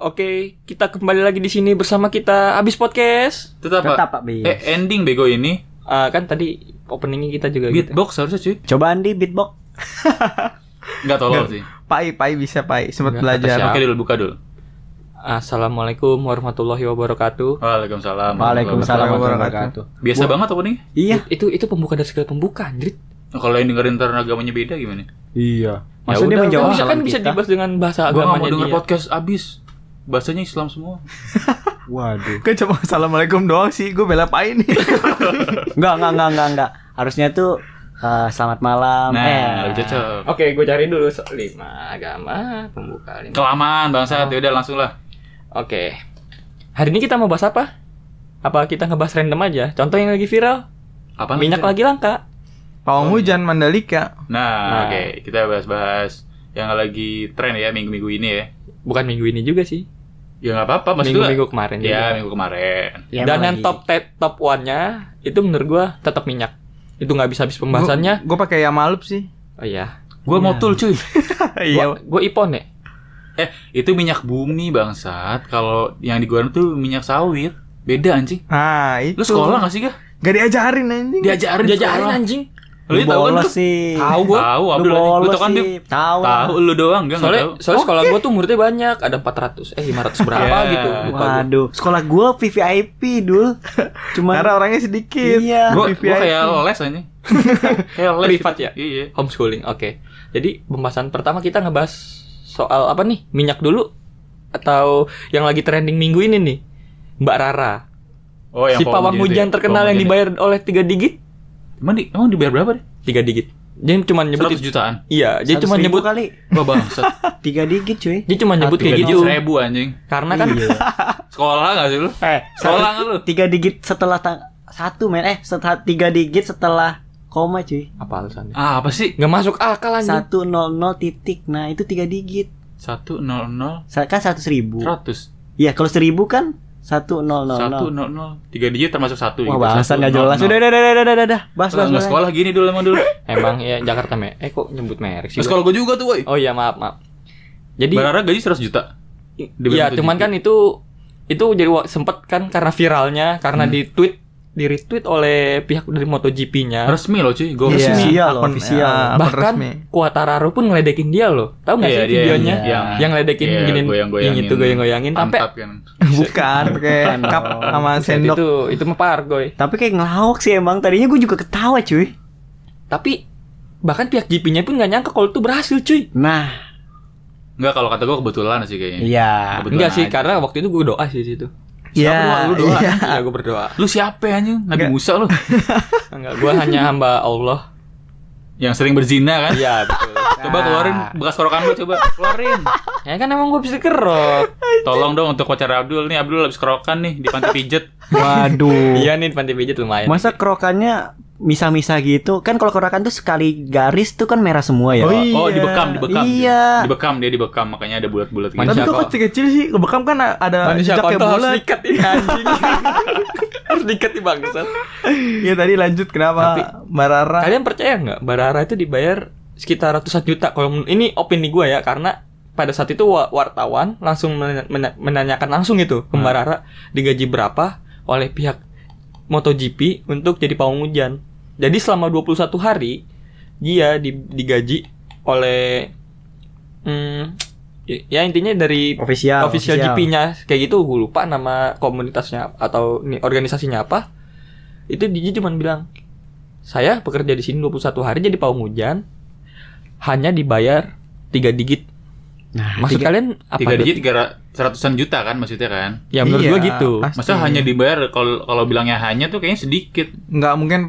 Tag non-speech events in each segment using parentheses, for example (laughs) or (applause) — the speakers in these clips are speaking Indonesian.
oke kita kembali lagi di sini bersama kita Abis Podcast. Tetap, Tetap, Pak. Eh, ending bego ini. Ah, kan tadi openingnya kita juga gitu. Beatbox harusnya cuy. Coba Andi beatbox. (laughs) Enggak tolol sih. Pai, pai bisa pai, sempat belajar. kata Oke dulu buka dulu. Assalamualaikum warahmatullahi wabarakatuh. Waalaikumsalam. Waalaikumsalam warahmatullahi wabarakatuh. Biasa banget apa nih? Iya. Itu itu pembuka dari segala pembuka, Andrit. Kalau yang dengerin ntar agamanya beda gimana? Iya. Ya Maksudnya udah, menjawab bisa kan bisa kita. dibahas dengan bahasa Gua nggak mau agamanya denger dia. podcast abis. Bahasanya Islam semua. (laughs) Waduh. Gue cuma assalamualaikum doang sih, gue bela pai nih. (laughs) Enggak, enggak, enggak, enggak, enggak. Harusnya tuh eh, selamat malam. Nah, eh. lebih cocok. Oke, gue cari dulu so- lima agama pembuka lima. Kelamaan bangsat, ya udah langsung lah. Oke. Hari ini kita mau bahas apa? Apa kita ngebahas random aja? Contoh yang lagi viral, Apa minyak lagi langka. Pawang hujan Mandalika. Nah, Nah. oke, kita bahas-bahas yang lagi tren ya minggu-minggu ini ya. Bukan minggu ini juga sih. Ya nggak apa-apa, maksud Minggu-minggu gua- kemarin Ya, juga. minggu kemarin. Ya, Dan yang lagi- top te- top one-nya itu menurut gua tetap minyak. Itu nggak bisa habis pembahasannya. Gue pakai Yamalup sih. Oh iya. Gua motul cuy. (laughs) Iya. Gua, gua ipon ya. Eh, itu minyak bumi bangsat. Kalau yang digoreng tuh minyak sawit. Beda anjing. Ah, itu. Lu sekolah gak sih, Gah? Gak diajarin anjing. Diajarin Diajarin anjing. Lu Lu tahu kan sih. Tahu gua. Tahu, Abdul. Lu bolos tahu kan? Tahu. Tahu lu doang, enggak Soalnya, tahu. soalnya sekolah gua tuh muridnya banyak, ada 400 eh 500 berapa (laughs) Yeah. gitu. Lupa gua. Waduh, sekolah gua VVIP dul. Cuman Karena orangnya sedikit. Iya. Gua, gua kayak les anjing. (laughs) kayak les Privat gitu. ya? Iya. Homeschooling. Oke. Jadi pembahasan pertama kita ngebahas soal apa nih? Minyak dulu atau yang lagi trending minggu ini nih? Mbak Rara. Oh, yang si pawang hujan ya? terkenal yang dibayar oleh tiga digit? Emang, di, emang dibayar berapa deh? Tiga digit. Dia cuma nyebut 100 jutaan. Iya, dia 100 cuma nyebut kali. Wah, bangsat. (laughs) Tiga digit cuy. dia cuma nyebut kayak gitu. ribu anjing. Karena kan Iya. (laughs) Sekolah gak sih lu? eh, Sekolah nggak lu? Tiga digit setelah tang- satu men eh setelah tiga digit setelah koma cuy. apa alasannya? Ah, apa sih? Nggak masuk akal anjing. Satu nol nol titik. Nah itu tiga digit. 100 Sa- Kan seratus ribu. 100 Iya kalau seribu kan satu nol nol nol. 100 3 digit termasuk 1 Wah bahasan nggak jelas. Udah udah udah udah udah udah. Bahas bahas. Bahas. sekolah gini dulu emang dulu. (laughs) Emang ya Jakarta me. Eh kok nyebut merek sih? Sekolah gua juga tuh, woi. Oh iya maaf maaf. Jadi Barara gaji 100 juta. Iya, cuman kan itu itu jadi sempet kan karena viralnya karena Hmm. di tweet di retweet oleh pihak dari MotoGP-nya. resmi loh, cuy. Gua Iya. resmi. Official loh, akun, official. ya, akun Bahkan resmi. Quattararo pun ngeledekin dia loh. Tahu nggak Iya, sih videonya? yang- yang- yang ngeledekin Iya, gini goyang-goyangin yang itu goyang-goyangin sampai kan. (laughs) Bukan pakai cup sama sendok. itu itu mah pargoy. Tapi kayak ngelawak sih emang. Tadinya gue juga ketawa cuy. Tapi bahkan pihak GP-nya pun nggak nyangka kalau itu berhasil cuy. Nah, Enggak kalau kata gua kebetulan sih kayaknya. iya. Kebetulan Enggak sih aja. karena waktu itu gue doa sih di situ. Iya. Lu doa? iya. Iya gue berdoa. Lu siapa ya, anjing? Nabi Enggak. Musa lu. (laughs) Enggak, gue hanya hamba Allah. Yang sering berzina kan? Iya betul. (laughs) Coba keluarin bekas korokan lu coba. Keluarin. ya kan emang gue bisa kerok. Tolong dong untuk pacar Abdul nih. Abdul habis kerokan nih di panti pijet. Waduh. Iya nih panti pijat lumayan. Masa kerokannya misah-misah gitu? Kan kalau kerokan tuh sekali garis tuh kan merah semua ya. Oh, iya. Oh, dibekam, dibekam. Iya. Dibekam dia dibekam makanya ada bulat-bulat gitu. Tapi kok kecil-kecil sih, kebekam kan ada Manusia kontol harus bulat. dikat ini anjing. (laughs) harus dikat di bangsat. Iya tadi lanjut kenapa Tapi- Mbak Rara? Kalian percaya nggak Barara itu dibayar sekitar ratusan juta? Kalau ini opini gue ya karena pada saat itu wa- wartawan langsung mena- mena- menanyakan langsung itu ke Mbak Rara digaji berapa oleh pihak MotoGP untuk jadi pawang hujan. Jadi selama 21 hari dia di- digaji oleh hmm, ya intinya dari Official. official GP-nya kayak gitu gue lupa nama komunitasnya atau ini organisasinya apa itu dia cuma bilang saya bekerja di sini 21 hari jadi pawang hujan hanya dibayar tiga digit Nah, maksud tiga- kalian apa Tiga digit tiga ra- seratusan juta kan maksudnya kan? ya menurut Iya, gua gitu pasti. Masa hanya dibayar kalau kalau bilangnya hanya tuh kayaknya sedikit. Nggak mungkin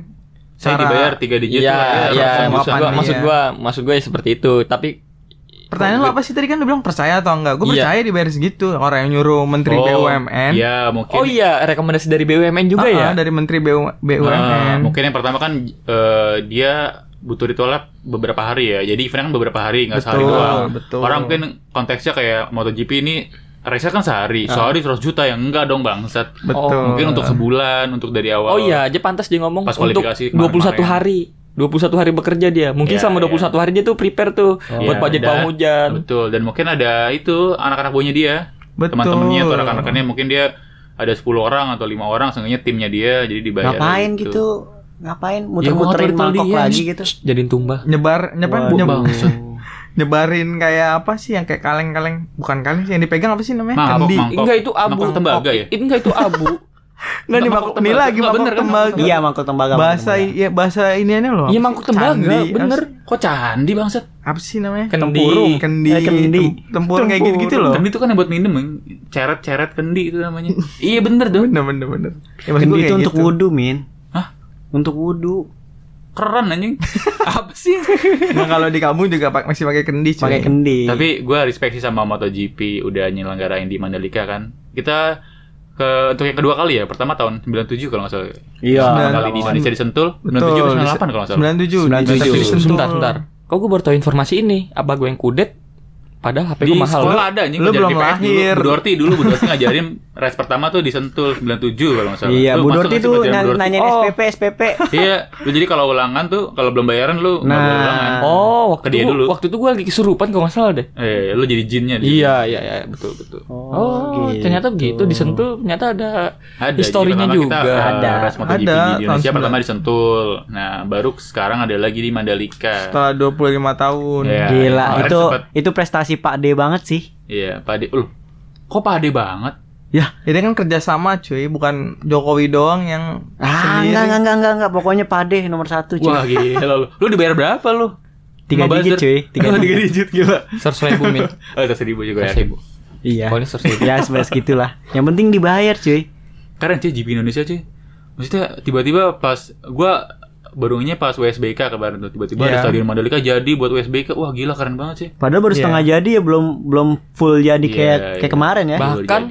Saya Cara- dibayar tiga digit Iya, tuh iya, ratusan maksud gua, maksud gua, maksud gua ya seperti itu. Tapi Pertanyaan lo apa sih tadi kan lu bilang percaya atau enggak? Gue Iya. percaya dibayar segitu. Orang yang nyuruh Menteri Oh, BUMN. Iya, mungkin. oh iya, rekomendasi dari BUMN juga Ah, ya. ah, dari Menteri BU- Ah, BUMN. mungkin yang pertama kan eh, dia butuh ditolak beberapa hari ya. Jadi eventnya kan beberapa hari, nggak sehari doang. betul. Orang mungkin konteksnya kayak MotoGP ini race kan sehari, sehari 100 juta yang enggak dong bangsat. Betul. Mungkin untuk sebulan, untuk dari awal. Oh iya, aja pantas dia ngomong Pas untuk kualifikasi 21 kemarin-kemarin. hari. 21 hari bekerja dia. Mungkin Iya, selama iya. 21 hari dia tuh prepare tuh buat Iya, budget dan- pawang hujan. Betul, dan mungkin ada itu anak-anak buahnya dia. Betul. teman-temannya atau rekan-rekannya mungkin dia ada 10 orang atau lima orang seenggaknya timnya dia jadi dibayar Ngapain gitu? Ngapain Ya, muter-muterin gua mangkok dia. lagi gitu? Jadiin tumbal. Nyebar nyebar Waduh. nyeb- bangsat. Nyebarin kayak apa sih yang kayak kaleng-kaleng bukan kaleng sih yang dipegang apa sih namanya? Mangkok, Kendi. mangkok. Enggak itu abu. Mangkok tembaga ya? Itu enggak itu abu. (laughs) Nggak di Mangkok ini tembaga. lagi mangkok bener kan, tembaga. Iya mangkok tembaga. Bahasa tembaga. ya bahasa iniannya loh. Iya mangkok tembaga, Candi. bener. Kok candi bangsat? Apa sih namanya? Kendi. Tempurung, kendi, Eh, kendi. tem- tempurung kayak gitu-gitu loh. Kendi itu kan yang buat minum, ceret-ceret kendi itu namanya. iya bener dong. Bener bener bener. Ya, Kendi itu untuk gitu. wudhu, Min. Hah? Untuk wudhu. Keren anjing. (laughs) Apa sih? Nah kalau di kamu juga pak- masih pakai kendi cuy. Pakai kendi. Tapi gue respect sih sama MotoGP udah nyelenggarain di Mandalika kan. Kita ke untuk yang kedua kali ya. Pertama tahun 97 kalau nggak salah. Iya. Kali di Indonesia di Sentul. 97 Betul. 98 kalau nggak salah. 97. 97. Di Sentul. Sebentar, sebentar. Kok gue baru tahu informasi ini? Apa gue yang kudet? Padahal HP Di gue mahal. sekolah ada anjing lu belum lahir. Dulu. Bu Dorti dulu Bu Dorti ngajarin race pertama tuh di Sentul 97 kalau nggak salah. Iya, Lu Bu Dorti tuh na- Dorti? nanyain Oh. SPP, SPP. (laughs) Iya, lu jadi kalau ulangan tuh kalau belum bayaran lu nggak Nah. boleh ulangan. Oh, waktu Ke dia itu, dulu. waktu itu gue lagi kesurupan kalau nggak salah deh. Eh, lu jadi jinnya di Iya, iya, iya, betul, betul. Oh, Oh, gitu. ternyata begitu disentul, ternyata ada Ada, historinya juga. Kita, Ada. ada. Race MotoGP Ada, di Indonesia tahun pertama di Sentul. Nah, baru sekarang ada lagi di Mandalika. Setelah 25 tahun. Iya. Gila, itu itu prestasi Pak D banget sih. Iya, Pak Ade. Loh, kok Pak Ade banget? Ya, Ini kan kerjasama cuy, bukan Jokowi doang yang ah, sendiri. enggak, enggak, enggak, enggak, enggak, pokoknya Pak D nomor satu cuy. Wah, gila lu. Lu dibayar berapa lu? Tiga digit, cuy. Tiga Oh, (laughs) tiga digit. gila. seratus ribu min. (laughs) Oh, seratus ribu juga ya. Seribu. Iya. Ini seratus ribu. Ya sebelas (laughs) gitulah. Yang penting dibayar cuy. Keren cuy GP Indonesia cuy. Maksudnya tiba-tiba pas gua barunya pas USBK kemarin tuh tiba-tiba Iya. ada stadion Mandalika jadi buat USBK. Wah, gila keren banget sih. Padahal baru Iya. setengah jadi ya belum belum full jadi Iya, kayak iya. kayak kemarin ya. Bahkan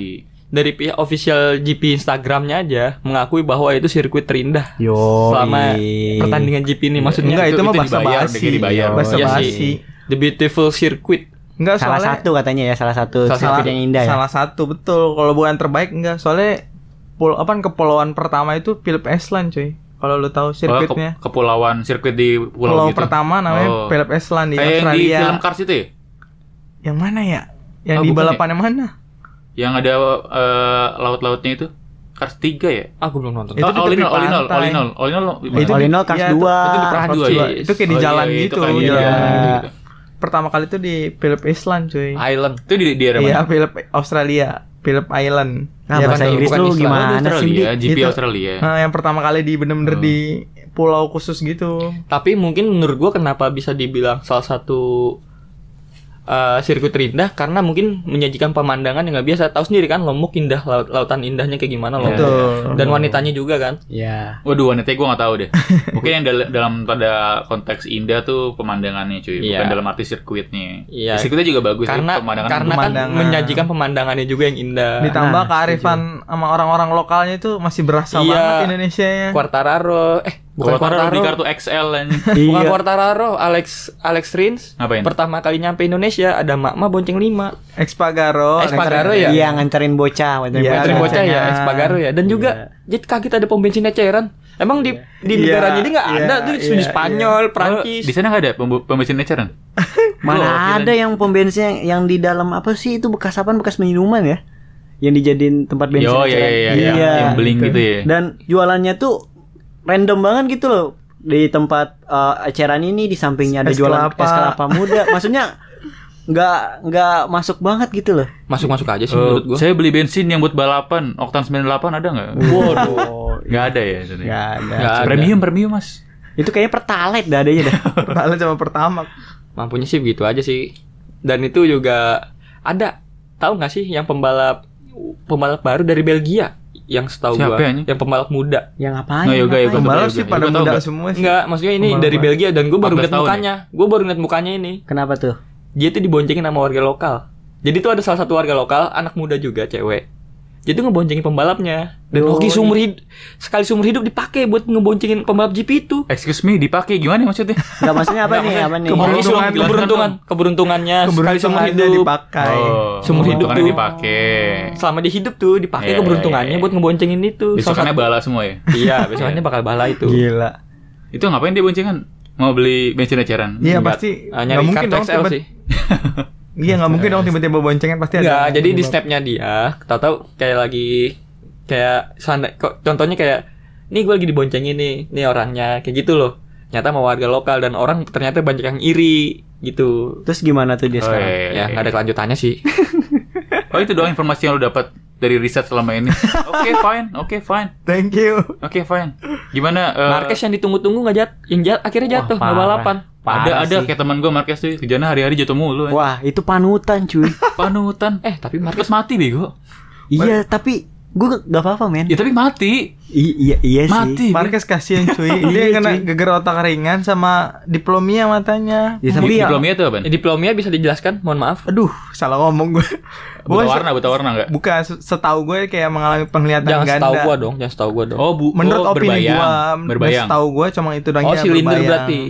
dari pihak official GP Instagramnya aja mengakui bahwa itu sirkuit terindah Yo. selama pertandingan GP ini maksudnya Enggak, itu, itu- mah dibayar, basi. dibayar. Basa Iya basi. sih. The Beautiful Circuit. Enggak Salah soalnya satu katanya ya, salah satu Salah sirkuit salah, yang indah ya. salah satu betul. Kalau bukan terbaik enggak, soalnya pul apa kepulauan pertama itu Philip Island cuy. Kalau lu tahu Oh, ke- sirkuitnya. kepulauan sirkuit di pulau, Pulau gitu. pertama namanya Oh. Philip Island di Kayak yang di Australia. film Cars itu ya? Yang mana ya? Yang Oh, di balapan yang mana? Yang ada eh, laut-lautnya itu? Cars 3 ya? Aku belum nonton. Itu oh, di all in tepi all, all in all, pantai. all in all, all in all. Itu All di- in all Cars iya, itu- 2. itu di Cars Cars 2 2. ya? Itu kayak di Oh, iya, jalan iya, itu gitu, kan, iya, jalan. iya, iya, iya. Pertama kali itu di Philip Island cuy. Island. Itu di, di area Iya, mana? Philip Australia, Philip Island. Nah, Ya, bahasa bukan- Inggris lu gimana sih, Di? Australia, GP Itu- Australia. Nah, yang pertama kali di bener-bener Oh. di pulau khusus gitu. Tapi mungkin menurut gua kenapa bisa dibilang salah satu eh, sirkuit terindah karena mungkin menyajikan pemandangan yang nggak biasa. Tahu sendiri kan Lombok indah, laut lautan indahnya kayak gimana Lombok. Betul. Dan wanitanya juga kan. Ya. Waduh, wanita gue gak tahu deh. (laughs) Mungkin yang dal- dalam pada konteks indah tuh pemandangannya cuy, bukan Iya. dalam arti sirkuitnya. Iya. Sirkuitnya juga bagus Karena sih, pemandangan karena kan Pemandangan. menyajikan pemandangannya juga yang indah. Ditambah Nah, kearifan sama orang-orang lokalnya itu masih berasa Iya. banget Indonesia ya. Quartararo, eh bukan Quartararo, di kartu XL bukan Iya. Quartararo, Alex Alex Rins. Ngapain? Pertama kali nyampe Indonesia ada mak-mak bonceng lima. Expagaro. Expagaro ya? Iya, nganterin bocah, nganterin Iya, bocah. bocah ya, cengar. Espagaro ya. Dan juga jadi kaget ada pom bensin eceran. Emang di di Iya, negara ini nggak iya, ada tuh iya, di Spanyol, Prancis. Oh, di sana nggak ada pem- pembesin eceran? (laughs) Mana Oh, ada yang pom bensin yang, yang di dalam apa sih itu bekas apaan bekas minuman ya? Yang dijadiin tempat bensin. Yo, iya, iya, iya, iya, yang bling gitu ya. Dan jualannya tuh random banget gitu loh. Di tempat eh, eceran ini di sampingnya ada Es jualan kelapa. es kelapa muda. Maksudnya nggak nggak masuk banget gitu loh. Masuk-masuk aja sih Eh, menurut gua. saya beli bensin yang buat balapan, oktan 98 ada nggak? Waduh. (laughs) Nggak ada ya. Nggak ada. Premium, premium mas. Itu kayaknya pertalite dah adanya dah. (laughs) Pertama sama pertama. Mampunya sih begitu aja sih. Dan itu juga ada tahu nggak sih yang pembalap pembalap baru dari Belgia yang setahu Siapa gua ya, yang pembalap muda. yang ngapain? Nggak, yoga, yoga. Pembalap sih pada Gua muda nggak? semua sih. Enggak, maksudnya ini Pembalap dari. Belgia dan gue baru 14 lihat tahun ya? mukanya. Gue baru lihat mukanya ini. Kenapa tuh? Dia tuh diboncengin sama warga lokal. Jadi tuh ada salah satu warga lokal, anak muda juga, cewek. Jadi ngeboncengin pembalapnya. Dan Oh, hoki iya. seumur hidup sekali seumur hidup dipakai buat ngeboncengin pembalap GP itu. Excuse me, dipakai gimana maksudnya? Enggak maksudnya apa nih? Apa nih? Keberuntungan, keberuntungan, keberuntungannya sekali seumur hidup. dipakai. Oh, Seumur hidup tuh. dipakai. Selama dia hidup tuh dipakai Iya, keberuntungannya iya, iya. buat ngeboncengin itu. Besokannya bala semua ya. Iya, besokannya bakal bala itu. Gila. Itu ngapain dia boncengan? Mau beli bensin eceran? Iya pasti nggak nyari mungkin kartu dong XL sih. (laughs) Iya nggak mungkin dong tiba-tiba boncengan pasti Enggak, ada. jadi di snapnya dia, tahu-tahu kayak lagi kayak sanda, kok contohnya kayak nih gue lagi diboncengin nih, nih orangnya kayak gitu loh. Nyata mau warga lokal dan orang ternyata banyak yang iri gitu. Terus gimana tuh dia Oh, sekarang? iya, Ya nggak ada kelanjutannya sih. (laughs) Oh itu doang informasi yang lu dapat dari riset selama ini. (laughs) Oke fine, oke fine, Thank you. oke fine. Gimana? eh, Marquez yang ditunggu-tunggu nggak jat, yang jat akhirnya jatuh nggak parah. balapan. ada Parah ada sih. kayak teman gue Marquez tuh kerjanya hari-hari jatuh mulu. Wah, itu panutan cuy. (laughs) Panutan. Eh tapi Marquez Marquez mati bego. iya, tapi gue gak apa-apa, men. Ya tapi mati. I- iya, iya sih. Mati. Marquez kasihan cuy. Iya, (laughs) Dia kena cuy. geger otak ringan sama diplomia matanya. Ya, tapi Di- ya, Diplomnya itu apa? Eh, diplomnya bisa dijelaskan, mohon maaf. Aduh, salah ngomong gue. Buta Gua warna, buta warna enggak? Bukan, se- setahu gue kayak mengalami penglihatan Jangan ganda. setahu gua dong, jangan setahu gua dong. Oh, bu, Menurut oh, opini berbayang. gua, berbayang. setahu gue cuma itu doang oh, silinder berbayang. berarti.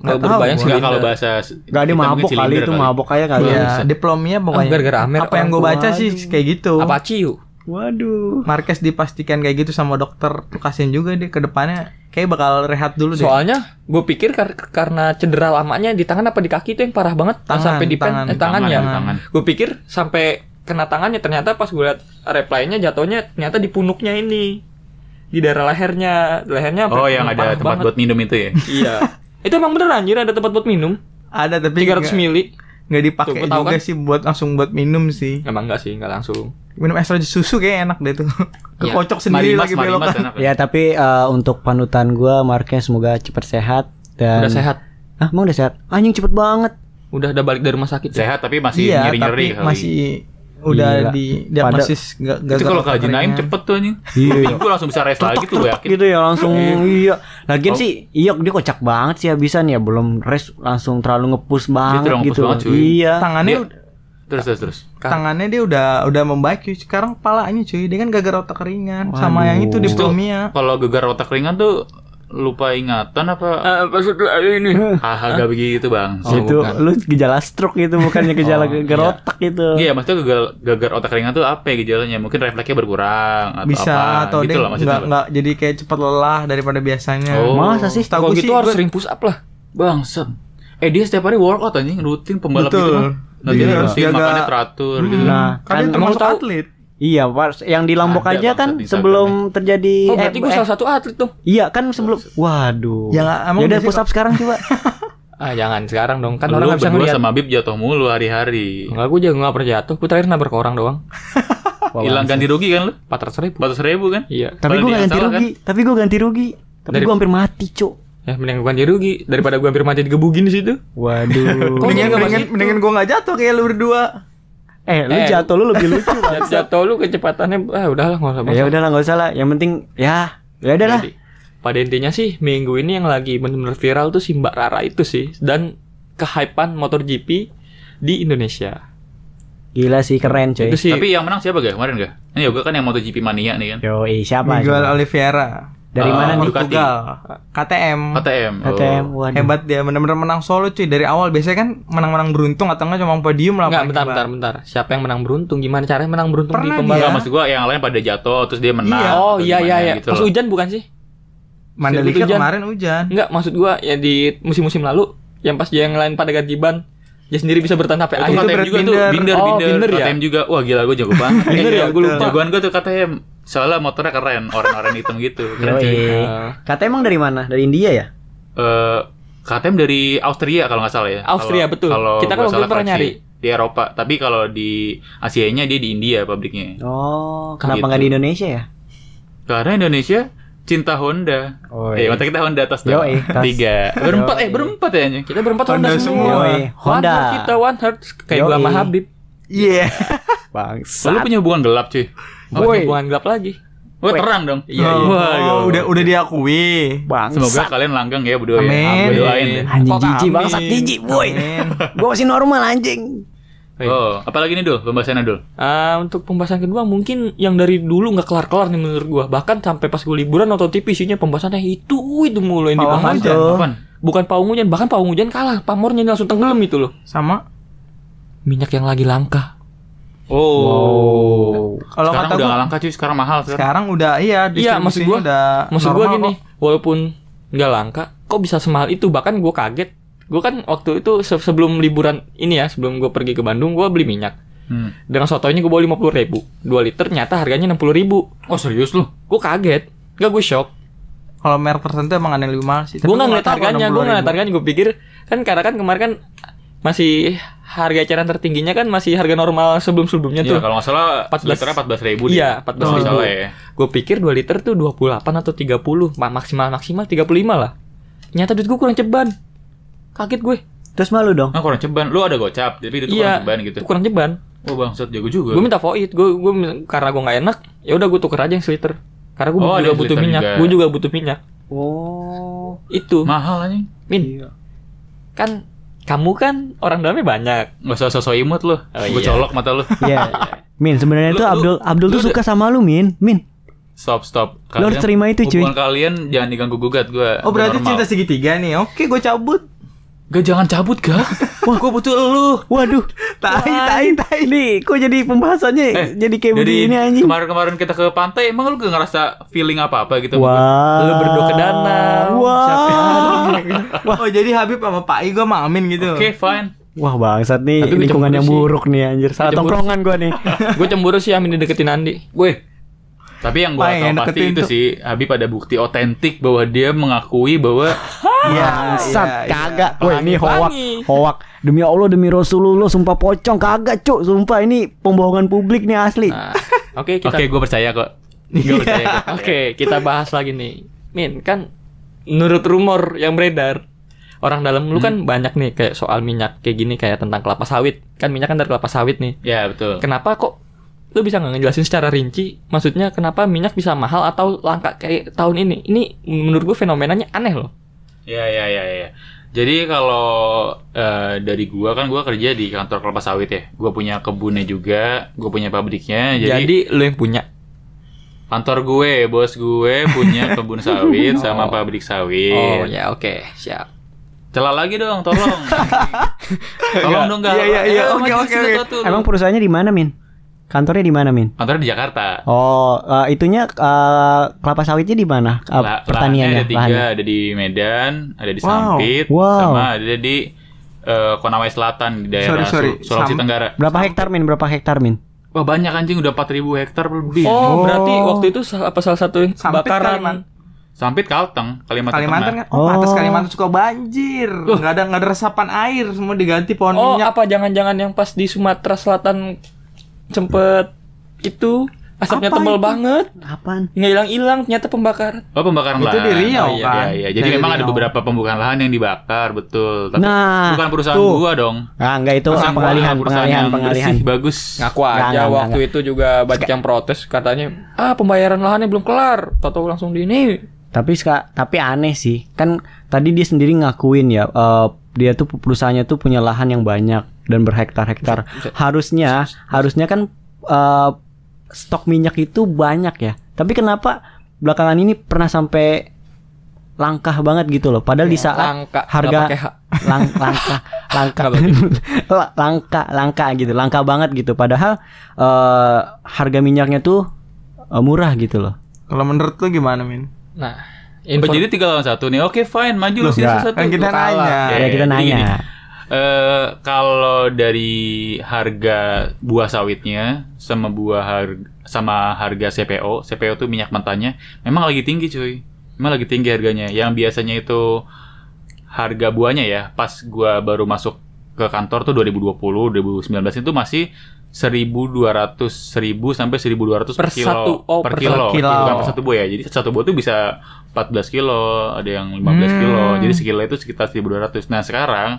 Tahu berbayang silinder. kalau bahasa Gak ada mabok kali silinder itu mabok aja kali. Iya, ya. diplomnya Ah, pokoknya. gara-gara Amer Apa yang gue baca sih kayak gitu. Apache yuk. Waduh. Marquez dipastikan kayak gitu sama dokter. Kasian juga dia ke depannya kayak bakal rehat dulu deh. Soalnya gue pikir kar- karena cedera lamanya di tangan apa di kaki itu yang parah banget Tangan, sampai di tangan. eh, tangannya. Tangan, tangan. Gue pikir sampai kena tangannya ternyata pas gue liat reply-nya jatuhnya ternyata di punuknya ini di daerah lehernya lehernya Oh, yang ada tempat banget. buat minum itu ya. (laughs) iya itu emang bener anjir ada tempat buat minum Ada tapi 300 nggak- mili nggak dipakai Tuh, juga kan? sih buat langsung buat minum sih. emang enggak sih enggak langsung Minum es roja susu kayak enak deh tuh. (laughs) Iya. Kekocok sendiri Marimas, lagi enak. (laughs) Ya, tapi eh, untuk panutan gua Marquez semoga cepat sehat dan udah sehat Ah, emang udah sehat? Anjing cepet banget. udah udah balik dari rumah sakit ya? Sehat tapi masih Iya, nyeri-nyeri tapi kali. masih udah Gila. di diagnosis ga- itu gagal kalau Haji Naim cepet tuh anjing. Iya. Gue langsung bisa race lagi tuh gue yakin. gitu ya langsung iya. Lagian Oh. sih iya dia kocak banget sih habisan ya belum rest langsung terlalu ngepus banget gitu. banget, cuy. Iya. tangannya Dia- Terus terus terus. tangannya dia udah udah membaik cuy. Sekarang palanya cuy, dia kan gagal otak ringan sama Waduh. yang itu diplomia. Kalau gegar otak ringan tuh lupa ingatan apa? Eh, maksud lu ini Ah, agak begitu bang. Oh, itu bukan. lu gejala stroke itu bukannya gejala Oh, gegar iya. otak itu. Iya, maksudnya gagal gagar otak ringan tuh apa ya gejalanya? Mungkin refleksnya berkurang atau Bisa apa? atau gitu dia lah maksudnya. nggak nggak jadi kayak cepat lelah daripada biasanya. Oh. Masa sih? Kalau gue gitu sih harus gua- sering push up lah Bangsat. Eh dia setiap hari workout anjing rutin pembalap Betul. gitu mah. Latihan Dia harus jaga- makannya teratur Hmm, gitu. Nah, kan kan termasuk emang tahu- atlet. Iya, pas yang di Lombok Ada aja kan sebelum terjadi oh berarti eh, gue eh, salah satu atlet tuh Iya kan sebelum Waduh. Ya, udah push up sekarang coba. (laughs) ah jangan sekarang dong kan Lu orang nggak bisa ngeliat sama Bib jatuh mulu hari-hari. Enggak, gue juga nggak pernah jatuh. Gue terakhir nabrak orang doang. (laughs) Wah, Hilang ganti rugi kan lu? 400 ribu. 400 ribu kan? Iya. Tapi gue ganti rugi. Tapi gue ganti rugi. Tapi Dari- gue hampir mati, Cuk. Ya mending gue ganti rugi daripada gue hampir mati digebugin di situ. Waduh. (laughs) Kok Mendingan mendingan, mendingan gua nggak jatuh kayak lu berdua. eh, lu Eh, jatuh lu lebih lucu. Jat- Jatuh lu kecepatannya ah udahlah nggak usah. ya udahlah nggak usah lah. Yang penting ya ya udahlah. Jadi, pada intinya sih minggu ini yang lagi benar-benar viral tuh si Mbak Rara itu sih dan kehypean MotoGP di Indonesia. Gila sih keren coy. Itu sih Tapi yang menang siapa gak kemarin gak? Ini yoga kan yang MotoGP mania nih kan. Yoi, siapa? Miguel? Oliveira. Dari Ah, mana nih? Portugal. KTM. KTM. Oh. KTM. Waduh. Hebat dia bener-bener menang solo cuy dari awal. Biasanya kan menang-menang beruntung atau enggak cuma podium lah. Enggak, bentar, bentar, bentar. Siapa yang menang beruntung? Gimana caranya menang beruntung di Pernah pembalap? Enggak, maksud gua yang lain pada jatuh terus dia menang. Iya. Oh iya iya iya. Gitu Pas hujan bukan sih? Mandalika hujan. kemarin hujan. Enggak, maksud gua ya di musim-musim lalu yang pas dia yang lain pada ganti ban, dia sendiri bisa bertahan sampai akhir. itu KTM juga tuh, Binder. binder, Oh, binder, Binder ya? KTM juga. Wah gila gue jago banget. (laughs) Binder ya, gua lupa. Jagoan gue tuh KTM. Soalnya motornya keren, orang-orang hitam gitu. Keren. Yoi. Eh, Kata emang dari mana? Dari India ya? Eh, KTM dari Austria kalau nggak salah ya. Austria, Kalau- betul. Kalau Kita kan waktu pernah nyari. di Eropa. Tapi kalau di Asia-nya dia di India pabriknya. Oh, kenapa Gitu. nggak di Indonesia ya? Karena Indonesia cinta Honda. Oh, Eh, mata kita Honda atas tuh. Yoi, tas. Tiga. Berempat eh berempat ya anjing. kita berempat Honda Honda, semua. Yoi, One Honda. heart kita one heart kayak gua Yoi. sama Habib. Iya. (laughs) Bangsa. Lalu punya hubungan gelap cuy. Oh, Woi. hubungan gelap lagi. Wah terang dong. Iya, iya. Oh, udah udah diakui. Bangsa. Semoga kalian langgeng ya berdua Amin. ya. Gua doain. Anjing jijik amin? bangsat jijik, boy. Amin. Gua masih normal anjing. Oh, apalagi nih dul, pembahasannya dul. Ah, untuk pembahasan kedua mungkin yang dari dulu nggak kelar-kelar nih menurut gua. Bahkan sampai pas gua liburan nonton TV isinya pembahasannya itu itu mulu yang Pawang dibahas. hujan. Bukan pawang hujan, bahkan pawang hujan kalah. Pamornya langsung tenggelam itu loh. Sama Minyak yang lagi langka. Oh. Kalau sekarang kata udah gua- nggak langka cuy, sekarang mahal sekarang. sekarang udah iya Iya, maksud gua- udah Maksud gua gini, kok. walaupun nggak langka, kok bisa semahal itu? Bahkan gua kaget gue kan waktu itu se- sebelum liburan ini ya, sebelum gue pergi ke Bandung, gue beli minyak. Hmm. Dengan sotonya gue bawa lima puluh ribu, dua liter, nyata harganya enam puluh ribu. Oh serius lu? Gue kaget, gak gue shock. Kalau merek tertentu emang ada yang lebih mahal sih. Gue nggak ngeliat tahu harganya, gue ngeliat 60.000. harganya, gue pikir kan karena kan kemarin kan masih harga eceran tertingginya kan masih harga normal sebelum sebelumnya Iya tuh. kalau nggak salah 14 liternya 14 ribu Iya, 14 ribu. salah ya. Gue pikir 2 liter tuh 28 atau 30 Ma- Maksimal maksimal 35 lah Nyata duit gue kurang ceban Kaget gue Terus malu dong. Nah kurang ceban, lu ada gocap, tapi itu Iya kurang ceban gitu. Kurang ceban Oh bangsat jago juga. Gue minta void Gue gue karena gue nggak enak ya udah gue tuker aja yang seliter Karena gue Oh, juga butuh minyak. Gue juga butuh minyak Oh. Itu mahal anjing. Min Iya. Kan Kamu kan orang dalamnya banyak Gak usah sosok imut lu. Oh, Gue iya. colok mata lu. (laughs) Iya. Min, sebenarnya lu- Abdul Abdul lu tuh suka sama lu, Min. Min. Stop stop. Lu harus terima itu, cuy. Hubungan kalian jangan diganggu gugat gue. Oh berarti cinta segitiga nih. Oke, gue cabut. Gak jangan cabut gak? (laughs) Wah gue butuh lu. Waduh. Tai, Wah, tai, tai. Nih, kok jadi pembahasannya Eh, jadi kayak begini anjing. kemarin-kemarin kita ke pantai, emang lu gak ngerasa feeling apa-apa gitu? Wah. Lu berdua ke danau Wah. Siapa yang- Oh jadi Habib sama Pak I gue sama Amin gitu. Oke fine. Wah, bangsat nih Tapi gue lingkungan yang sih. buruk nih anjir. Salah Gue tongkrongan gua nih. (laughs) Gue cemburu sih Amin dideketin Andi Weh. Tapi yang gue tahu pasti itu sih Habib ada bukti otentik bahwa dia mengakui bahwa Iya, Bangsat, iya, iya. kagak. Woi, ini hoak. Hoak. Demi Allah, demi Rasulullah, sumpah pocong kagak, Cuk. Sumpah ini pembohongan publik nih asli. Nah, (laughs) Oke kita Oke gue percaya kok. Gue percaya kok. (laughs) Oke, kita bahas lagi nih. Min, kan menurut rumor yang beredar orang dalam lu kan banyak nih kayak soal minyak kayak gini kayak tentang kelapa sawit. Kan minyak kan dari kelapa sawit nih. Ya betul. Kenapa kok lu bisa nggak ngejelasin secara rinci? Maksudnya kenapa minyak bisa mahal atau langka kayak tahun ini? Ini menurut gue fenomenanya aneh loh. Ya ya ya ya. Jadi kalau eh, dari gua kan gua kerja di kantor kelapa sawit ya. Gua punya kebunnya juga, gua punya pabriknya. Jadi, Jadi, lu yang punya. kantor gue, bos gue punya kebun sawit (laughs) sama pabrik sawit. Oh ya oke, siap. Celah lagi dong, tolong. (laughs) tolong dong enggak. Iya, iya, iya. Oke, oke, oke. Emang perusahaannya di mana, Min? Kantornya di mana, Min? kantornya di Jakarta. Oh, eh, itunya eh, kelapa sawitnya di mana? Eh, La- pertaniannya, ada tiga, lahannya. ada di Medan, ada di Wow. Sampit, Wow. sama ada di eh, Konawai Selatan di daerah Sorry, sorry. Sul- Sulawesi Sam- Tenggara. Berapa hektar, Min? Berapa hektar, Min? Wah banyak anjing udah 4000 hektar lebih. Oh, Oh. berarti waktu itu apa salah satu yang Sampit bakaran Kalimantan. Sampit Kalteng, Kalimantan, Kalimantan Tengah. kan, oh, pantas Oh. Kalimantan suka banjir. Nggak ada nggak ada resapan air, semua diganti pohon Oh, minyak. apa jangan-jangan yang pas di Sumatera Selatan sempet itu asapnya Apa tebal itu? banget, Apaan? nggak hilang-hilang ternyata pembakaran. Oh pembakaran Itu lahan. di Riau, Oh, iya, kan? Iya, iya. Jadi Dari memang ada Riau. beberapa pembukaan lahan yang dibakar, betul. Tapi Nah, bukan perusahaan tuh. gua dong. Ah, enggak itu Perusahaan pengalihan, gua, pengalihan, yang pengalihan. bersih, bagus. Ngaku Nggak, aja nggak, waktu itu juga banyak yang protes katanya, ah pembayaran lahannya belum kelar, tahu langsung di ini. Tapi ska- tapi aneh sih. Kan tadi dia sendiri ngakuin ya eh, dia tuh perusahaannya tuh punya lahan yang banyak dan berhektar-hektar. Harusnya harusnya kan eh, stok minyak itu banyak ya. Tapi kenapa belakangan ini pernah sampai langkah banget gitu loh. Padahal di saat Langka, harga lang, langka (laughs) langka (laughs) langka langka gitu langka banget gitu padahal eh, harga minyaknya tuh eh, murah gitu loh Kalau menurut lu gimana, Min? Nah, Oh, info jadi tiga lawan satu nih. Oke, fine, maju lu sih satu. Kan kita nanya. ya kita jadi nanya gini. Eh, kalau dari harga buah sawitnya sama buah harga sama harga CPO, CPO tuh minyak mentahnya memang lagi tinggi cuy. Memang lagi tinggi harganya. Yang biasanya itu harga buahnya ya, pas gua baru masuk ke kantor tuh 2020, 2019 itu masih 1200 1000 sampai 1200 per, Per kilo satu. Oh, per per kilo. kilo. bukan per satu buah ya jadi satu buah tuh bisa 14 kilo ada yang 15 kilo Hmm. jadi sekilo itu sekitar 1200 nah sekarang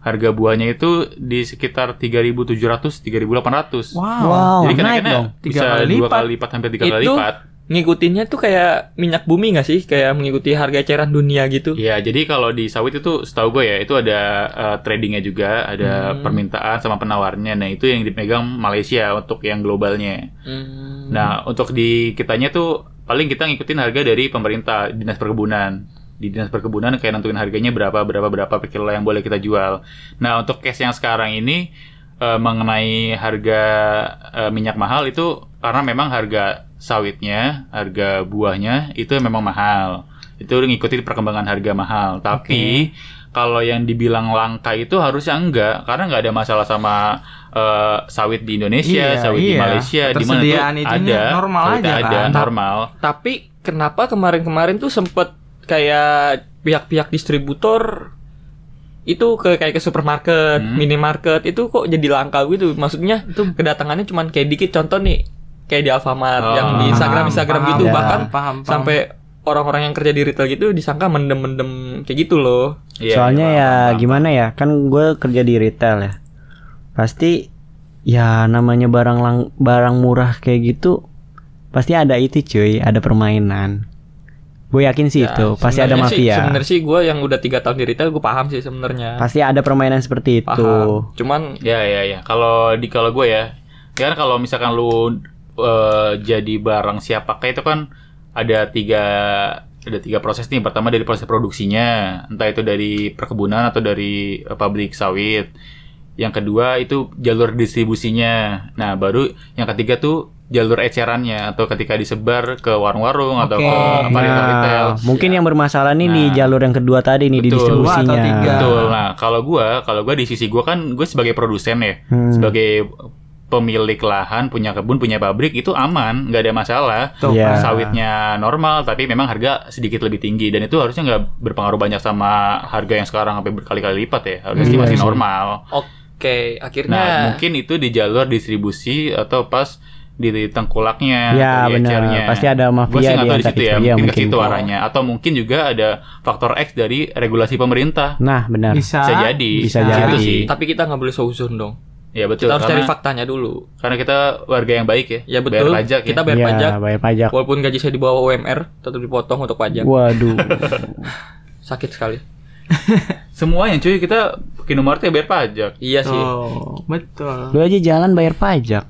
harga buahnya itu di sekitar 3700 3800 Wow. wow jadi naik kenaikannya dong bisa kali dua kali lipat hampir tiga kali Itu- lipat ngikutinnya tuh kayak minyak bumi nggak sih? Kayak mengikuti harga eceran dunia gitu. Iya, jadi kalau di sawit itu setahu gue ya, itu ada eh, tradingnya juga, ada Hmm. permintaan sama penawarnya. Nah, itu yang dipegang Malaysia untuk yang globalnya. Hmm. Nah, untuk di kitanya tuh paling kita ngikutin harga dari pemerintah, dinas perkebunan. Di dinas perkebunan kayak nentuin harganya berapa, berapa, berapa per kilo yang boleh kita jual. Nah, untuk case yang sekarang ini eh, mengenai harga eh, minyak mahal itu karena memang harga sawitnya, harga buahnya itu memang mahal. Itu ngikutin perkembangan harga mahal. Tapi kalau yang dibilang langka itu harusnya enggak karena nggak ada masalah sama eh, sawit di Indonesia, Iya, sawit di iya. Malaysia di mana itunya ada normal aja ada kan. normal. Tapi kenapa kemarin-kemarin tuh sempet kayak pihak-pihak distributor itu ke kayak ke supermarket, Hmm. minimarket itu kok jadi langka gitu. Maksudnya Itu- kedatangannya cuman kayak dikit contoh nih kayak di Alfamart Oh. yang di Instagram Paham, Instagram paham, gitu ya. bahkan paham, paham. sampai orang-orang yang kerja di retail gitu disangka mendem-mendem kayak gitu loh. Iya, Soalnya iya, ya paham, paham. gimana ya, kan gue kerja di retail ya. Pasti ya namanya barang lang barang murah kayak gitu pasti ada itu cuy, ada permainan. Gue yakin sih Ya, itu, pasti ada mafia. Sebenarnya sih gue yang udah tiga tahun di retail gue paham sih sebenarnya. Pasti ada permainan seperti itu. Paham. Cuman Ya ya ya. Kalau di kalau gue ya, ya kan kalau misalkan lu eh, jadi barang siap pakai itu kan ada tiga ada tiga proses nih. Pertama dari proses produksinya, entah itu dari perkebunan atau dari eh, pabrik sawit. Yang kedua itu jalur distribusinya. Nah baru yang ketiga tuh jalur ecerannya atau ketika disebar ke warung-warung atau Oke. ke apa retail-retail. Nah, mungkin yang bermasalah nih di Nah. jalur yang kedua tadi nih di Betul. Atau distribusinya. tiga. Betul. Nah, kalau gua, kalau gua di sisi gua kan gue sebagai produsen ya, Hmm. sebagai pemilik lahan, punya kebun, punya pabrik itu aman, nggak ada masalah. Tuh, Iya. Sawitnya normal, tapi memang harga sedikit lebih tinggi dan itu harusnya nggak berpengaruh banyak sama harga yang sekarang sampai berkali-kali lipat ya. Harusnya sih Iya masih sih. normal. oke akhirnya Nah, mungkin itu di jalur distribusi atau pas di tengkulaknya Ya atau di benar, ecernya. pasti ada Gue mafia sih di nggak tahu di antara situ itu. ya, mungkin ke mungkin. situ arahnya. Atau mungkin juga ada faktor X dari regulasi pemerintah. Nah, benar. bisa Bisa jadi. Bisa Gitu jadi. sih. tapi kita nggak boleh suzon dong. Ya betul. Kita harus karena, cari faktanya dulu. karena kita warga yang baik ya. Ya betul. Bayar pajak kita ya. bayar Iya, pajak. bayar pajak. Walaupun gaji saya di bawah UMR, tetap dipotong untuk pajak. Waduh. (laughs) Sakit sekali. (laughs) Semuanya cuy kita ke Indomaret ya bayar pajak. Iya sih. Tuh, betul. Lu aja jalan bayar pajak.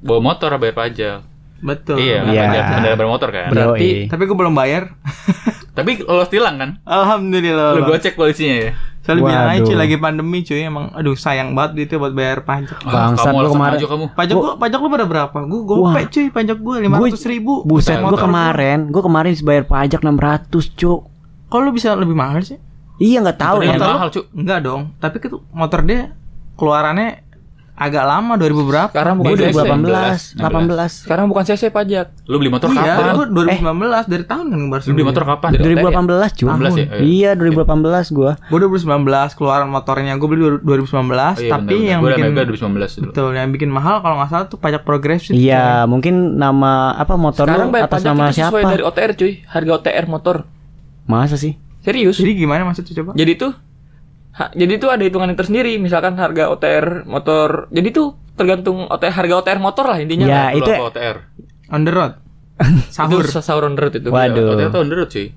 Bawa motor bayar pajak. Betul. Iya, Iya. pajak kendaraan bermotor kan. Berarti- Yoi. Tapi gue belum bayar. (laughs) Tapi lolos tilang kan? Alhamdulillah. Lu gocek polisinya ya. Soalnya bilang aja cuy lagi pandemi cuy emang aduh sayang banget duitnya buat bayar pajak. Bangsat, kamu lu kemarin- maju kamu. Pajak Gua- gua, pajak lu pada berapa? Gua gope cuy pajak gua lima ratus ribu. Buset, Motor gua gua. kemarin, gua kemarin bayar pajak 600, Cuk. Kok lu bisa lebih mahal sih? Iya nggak tahu ya. lebih mahal cuy. Enggak dong. Tapi ke motor dia keluarannya agak lama 2000 berapa? Sekarang bukan CC. 2018, 16. 18. Sekarang bukan CC pajak. Lu beli motor iya, kapan? gua 2019 dari tahun kan baru Lu beli motor kapan? Dari 2018, Cuk. 18 ya? Iya, 2018 gua. Gua 2019 keluaran motornya gua beli 2019 Oh, iya, tapi bener, bener. yang Gua bikin Mega 2019 dulu. betul yang bikin mahal kalau nggak salah tuh pajak progresif. Iya, mungkin nama apa motor Sekarang lu atas pajak nama itu sesuai siapa? dari OTR cuy. Harga OTR motor. Masa sih? Serius. Jadi gimana maksudnya coba? Jadi tuh ha- jadi tuh ada hitungan tersendiri misalkan harga OTR motor. Jadi tuh tergantung OTR harga OTR motor lah intinya. Ya, lah. Dulu itu OTR? On the road. (laughs) Sahur. Sahur. Itu sahur on the road itu. Waduh. OTR tuh on the road cuy.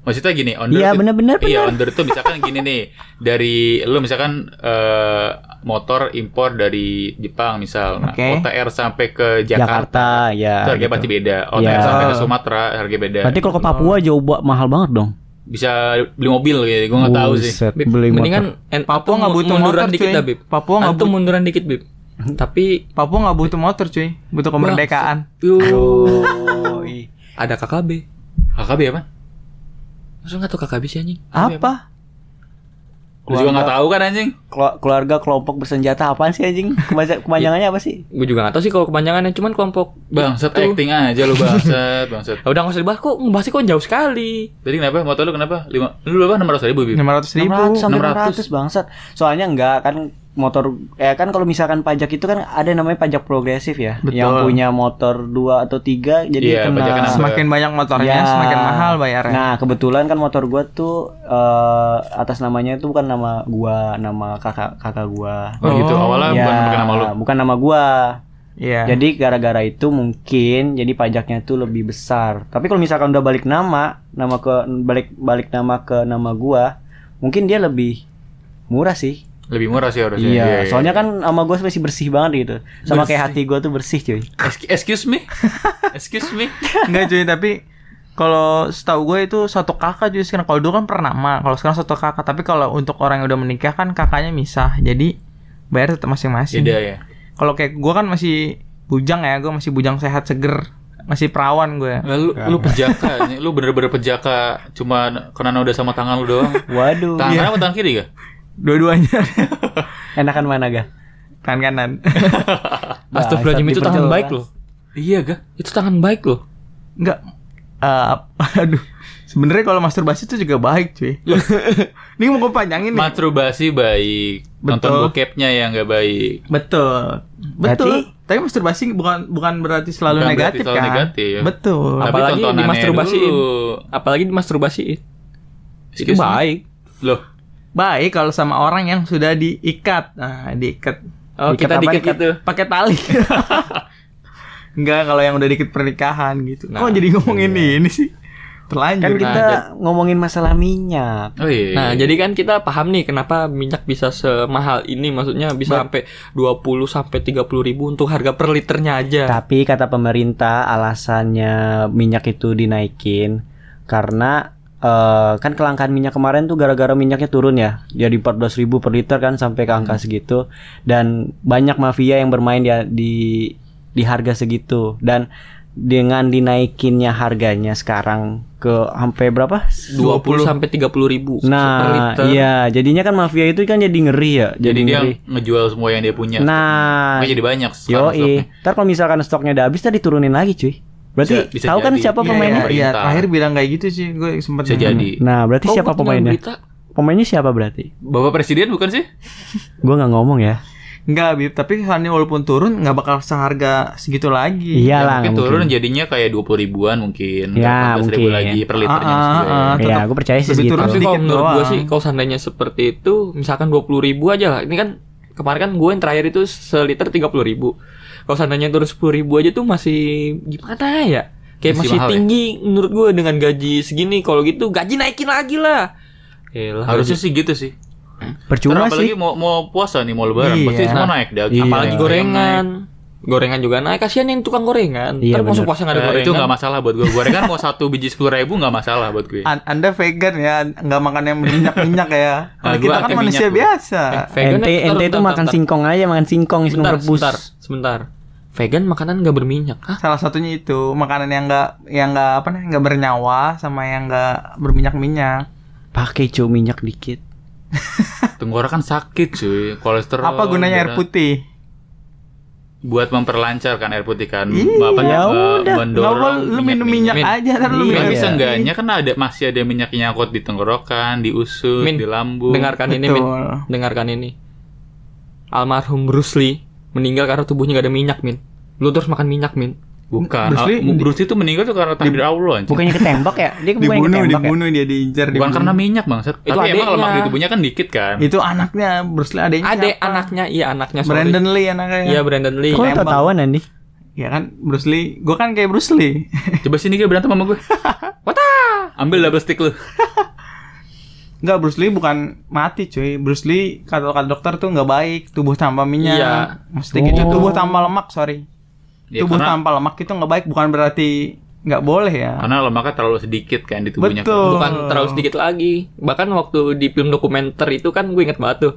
Maksudnya gini, on the Iya, road- bener-bener, Iya, bener. on the road tuh misalkan gini nih, dari lu misalkan eh, motor impor dari Jepang misal, nah, Oke. OTR sampai ke Jakarta, Jakarta, ya. itu harganya gitu. pasti beda. OTR Iya. sampai ke Sumatera harga beda. Berarti kalau ke Papua jauh ba- mahal banget dong. Bisa beli mobil gitu, gue nggak tahu sih. Bib, beli mendingan motor. en- Papua nggak butuh munduran motor, dikit dah, Bib. Papua nggak Antum but- munduran dikit, Bib. Tapi Papua nggak butuh motor cuy, butuh kemerdekaan. Yuh, ada KKB. KKB apa? Langsung nggak tahu KKB sih anjing. Apa? Lu juga nggak tahu kan anjing? Kelu- keluarga kelompok bersenjata apaan sih anjing? (laughs) Kepanjangannya apa sih? Gue juga nggak tahu sih kalau kepanjangannya cuman kelompok Bangsat tuh. acting aja lu bangsat, bangsat. (laughs) Udah nggak usah dibahas kok, ngebahasnya kok jauh sekali. Tadi kenapa? Motor lu kenapa? Lima, lu berapa? Enam ratus ribu? Lima ratus ribu. 600 sampai 600. 600 bangsat. Soalnya enggak kan motor eh kan kalau misalkan pajak itu kan ada namanya pajak progresif ya. Betul. Yang punya motor 2 atau 3 jadi Iya, kena. Semakin banyak motornya, Ya. semakin mahal bayarnya. Nah, kebetulan kan motor gua tuh eh, atas namanya itu bukan nama gua, nama kakak kakak gua. Oh, gitu. Oh, Awalnya Ya, bukan nama lu. bukan nama gua. Iya. Jadi gara-gara itu mungkin jadi pajaknya tuh lebih besar. Tapi kalau misalkan udah balik nama, nama ke balik balik nama ke nama gua, mungkin dia lebih murah sih. Lebih murah sih harusnya. Iya, soalnya kan nama gua masih bersih banget gitu. Sama kayak hati gua tuh bersih, cuy. Ex- Excuse me? (laughs) Excuse me? Enggak cuy, tapi kalau setahu gue itu satu kakak cuy sekarang. Kalau dulu kan pernama, kalau sekarang satu kakak. Tapi kalau untuk orang yang udah menikah kan kakaknya misah. Jadi bayar tetap masing-masing. Beda ya. Kalau kayak gue kan masih bujang ya, gue masih bujang sehat seger. masih perawan gue. Lu, lu pejaka, lu bener-bener pejaka cuma karena udah sama tangan lu doang. Waduh. Tangan kanan apa tangan kiri gak? Dua-duanya (laughs) Enakan mana ga? tangan kanan. (laughs) Astagfirullahaladzim itu tangan baik loh. Iya gak? Itu tangan baik loh. Enggak. Eh, (laughs) aduh. Sebenarnya kalau masturbasi itu juga baik, cuy. Ini mau gue panjangin nih. Masturbasi baik, nonton Betul. bokepnya yang gak baik. Betul. Betul. Tapi masturbasi bukan bukan berarti selalu Bukan negatif berarti selalu kan? negatif. Betul. Tapi Apalagi dimasturbasiin. dulu. Apalagi dimasturbasiin. Itu Excuse me? baik. Loh, Baik kalau sama orang yang sudah diikat. Nah, diikat. Oh, Diikat kita diikat? gitu. Pakai tali. (laughs) Enggak kalau yang udah dikit pernikahan gitu. Nah, Kok jadi ngomongin ini sih? Terlanjur. Kan kita Nah, ngomongin masalah minyak. oh iya. Nah, jadi kan kita paham nih kenapa minyak bisa semahal ini, maksudnya bisa sampai 20 sampai 30 ribu untuk harga per liternya aja. Tapi kata pemerintah alasannya minyak itu dinaikin karena eh, kan kelangkaan minyak kemarin tuh gara-gara minyaknya turun ya. Jadi 14.000 per liter kan sampai ke angka segitu dan banyak mafia yang bermain di di, di harga segitu dan dengan dinaikinnya harganya sekarang ke sampai berapa? 20 sampai 30 ribu Nah, iya, jadinya kan mafia itu kan jadi ngeri ya, jadi, jadi dia ngeri. ngejual semua yang dia punya. Nah, jadi banyak Yo, ntar kalau misalkan stoknya udah habis, tadi turunin lagi, cuy. Berarti Bisa- bisa tahu kan jadi. siapa Iya, pemainnya? Iya, Pemerintah. terakhir bilang kayak gitu sih. Gue Bisa denger. jadi. Nah, berarti Kok siapa pemainnya? berita? Pemainnya siapa berarti? Bapak presiden bukan sih? Gua nggak ngomong ya. Enggak, Bib, tapi ini walaupun turun nggak bakal seharga segitu lagi. Iya Ya, lah, mungkin mungkin. turun jadinya kayak 20 ribuan mungkin. Ya, 14 ribu mungkin. lagi per liternya. Ah, ah, gue. ah. Ya, tetap gue percaya sih lebih segitu. turun Tapi sedikit kalau menurut gue sih, kalau seandainya seperti itu, misalkan 20 ribu aja lah. Ini kan kemarin kan gue yang terakhir itu seliter 30 ribu. Kalau seandainya turun 10 ribu aja tuh masih gimana ya? Kayak Masih masih, ya? tinggi menurut gue dengan gaji segini. Kalau gitu gaji naikin lagi lah. Elah, Harusnya gaji- sih gitu sih. Percuma Karena apalagi sih. mau mau puasa nih mau lebaran Iya. pasti semua naik daging. Iya. apalagi gorengan. Gorengan juga naik. Kasihan yang tukang gorengan. Iya, Ntar masuk puasa nggak ada Eh, gorengan. itu nggak masalah buat gue. Gorengan mau satu biji sepuluh ribu nggak masalah buat gue. An- anda vegan ya, nggak makan yang minyak-minyak ya. (laughs) Kalau Ah, kita gua kan anti manusia minyak, gua. biasa. Eh, vegan Ente ya? ente itu makan singkong aja, makan singkong, singkong rebus. sebentar, sebentar. Vegan makanan nggak berminyak. Hah? Salah satunya itu makanan yang nggak yang nggak apa nih nggak bernyawa sama yang nggak berminyak-minyak. Pakai cu minyak dikit. Tenggorokan sakit cuy, kolesterol. apa gunanya air darah. putih? Buat memperlancar kan air putih kan. Iya, apa, ya eh, udah. mendorong lu minum minyak Min. aja, lu Iya. Kan minum. bisa enggaknya kan ada masih ada minyak nyangkut di tenggorokan, di usus, Min, di lambung. Dengarkan ini, Min. Betul. Dengarkan ini. Almarhum Bruce Lee meninggal karena tubuhnya gak ada minyak, Min. Lu terus makan minyak, Min. Bukan. Bruce Lee- Bruce Lee itu meninggal tuh karena takdir Allah anjing. Bukannya ketembak ya? Dia bukannya Dibunuh, ketembak ya? dibunuh dia diincar, Bukan dibunuh. karena minyak bangsat. Itu Tapi emang adeknya. lemak di tubuhnya kan dikit kan. itu anaknya Bruce Lee adanya Adek siapa? anaknya, iya anaknya sorry. Brandon Lee anaknya. Iya, Brandon Lee. Kok lu Tembak. tahu Andi? Ya kan Bruce Lee, gue kan kayak Bruce Lee. Coba sini gue berantem sama gue. (laughs) Wata. Ambil double stick lu. (laughs) Enggak, Bruce Lee bukan mati cuy. Bruce Lee kata kata dokter tuh nggak baik tubuh tanpa minyak. Iya. Maksudnya gitu Oh. tubuh tanpa lemak sorry. Ya, tubuh karena, tanpa lemak itu nggak baik bukan berarti nggak boleh ya. karena lemaknya terlalu sedikit kan di tubuhnya. Betul. Bukan terlalu sedikit lagi. Bahkan waktu di film dokumenter itu kan gue inget banget tuh.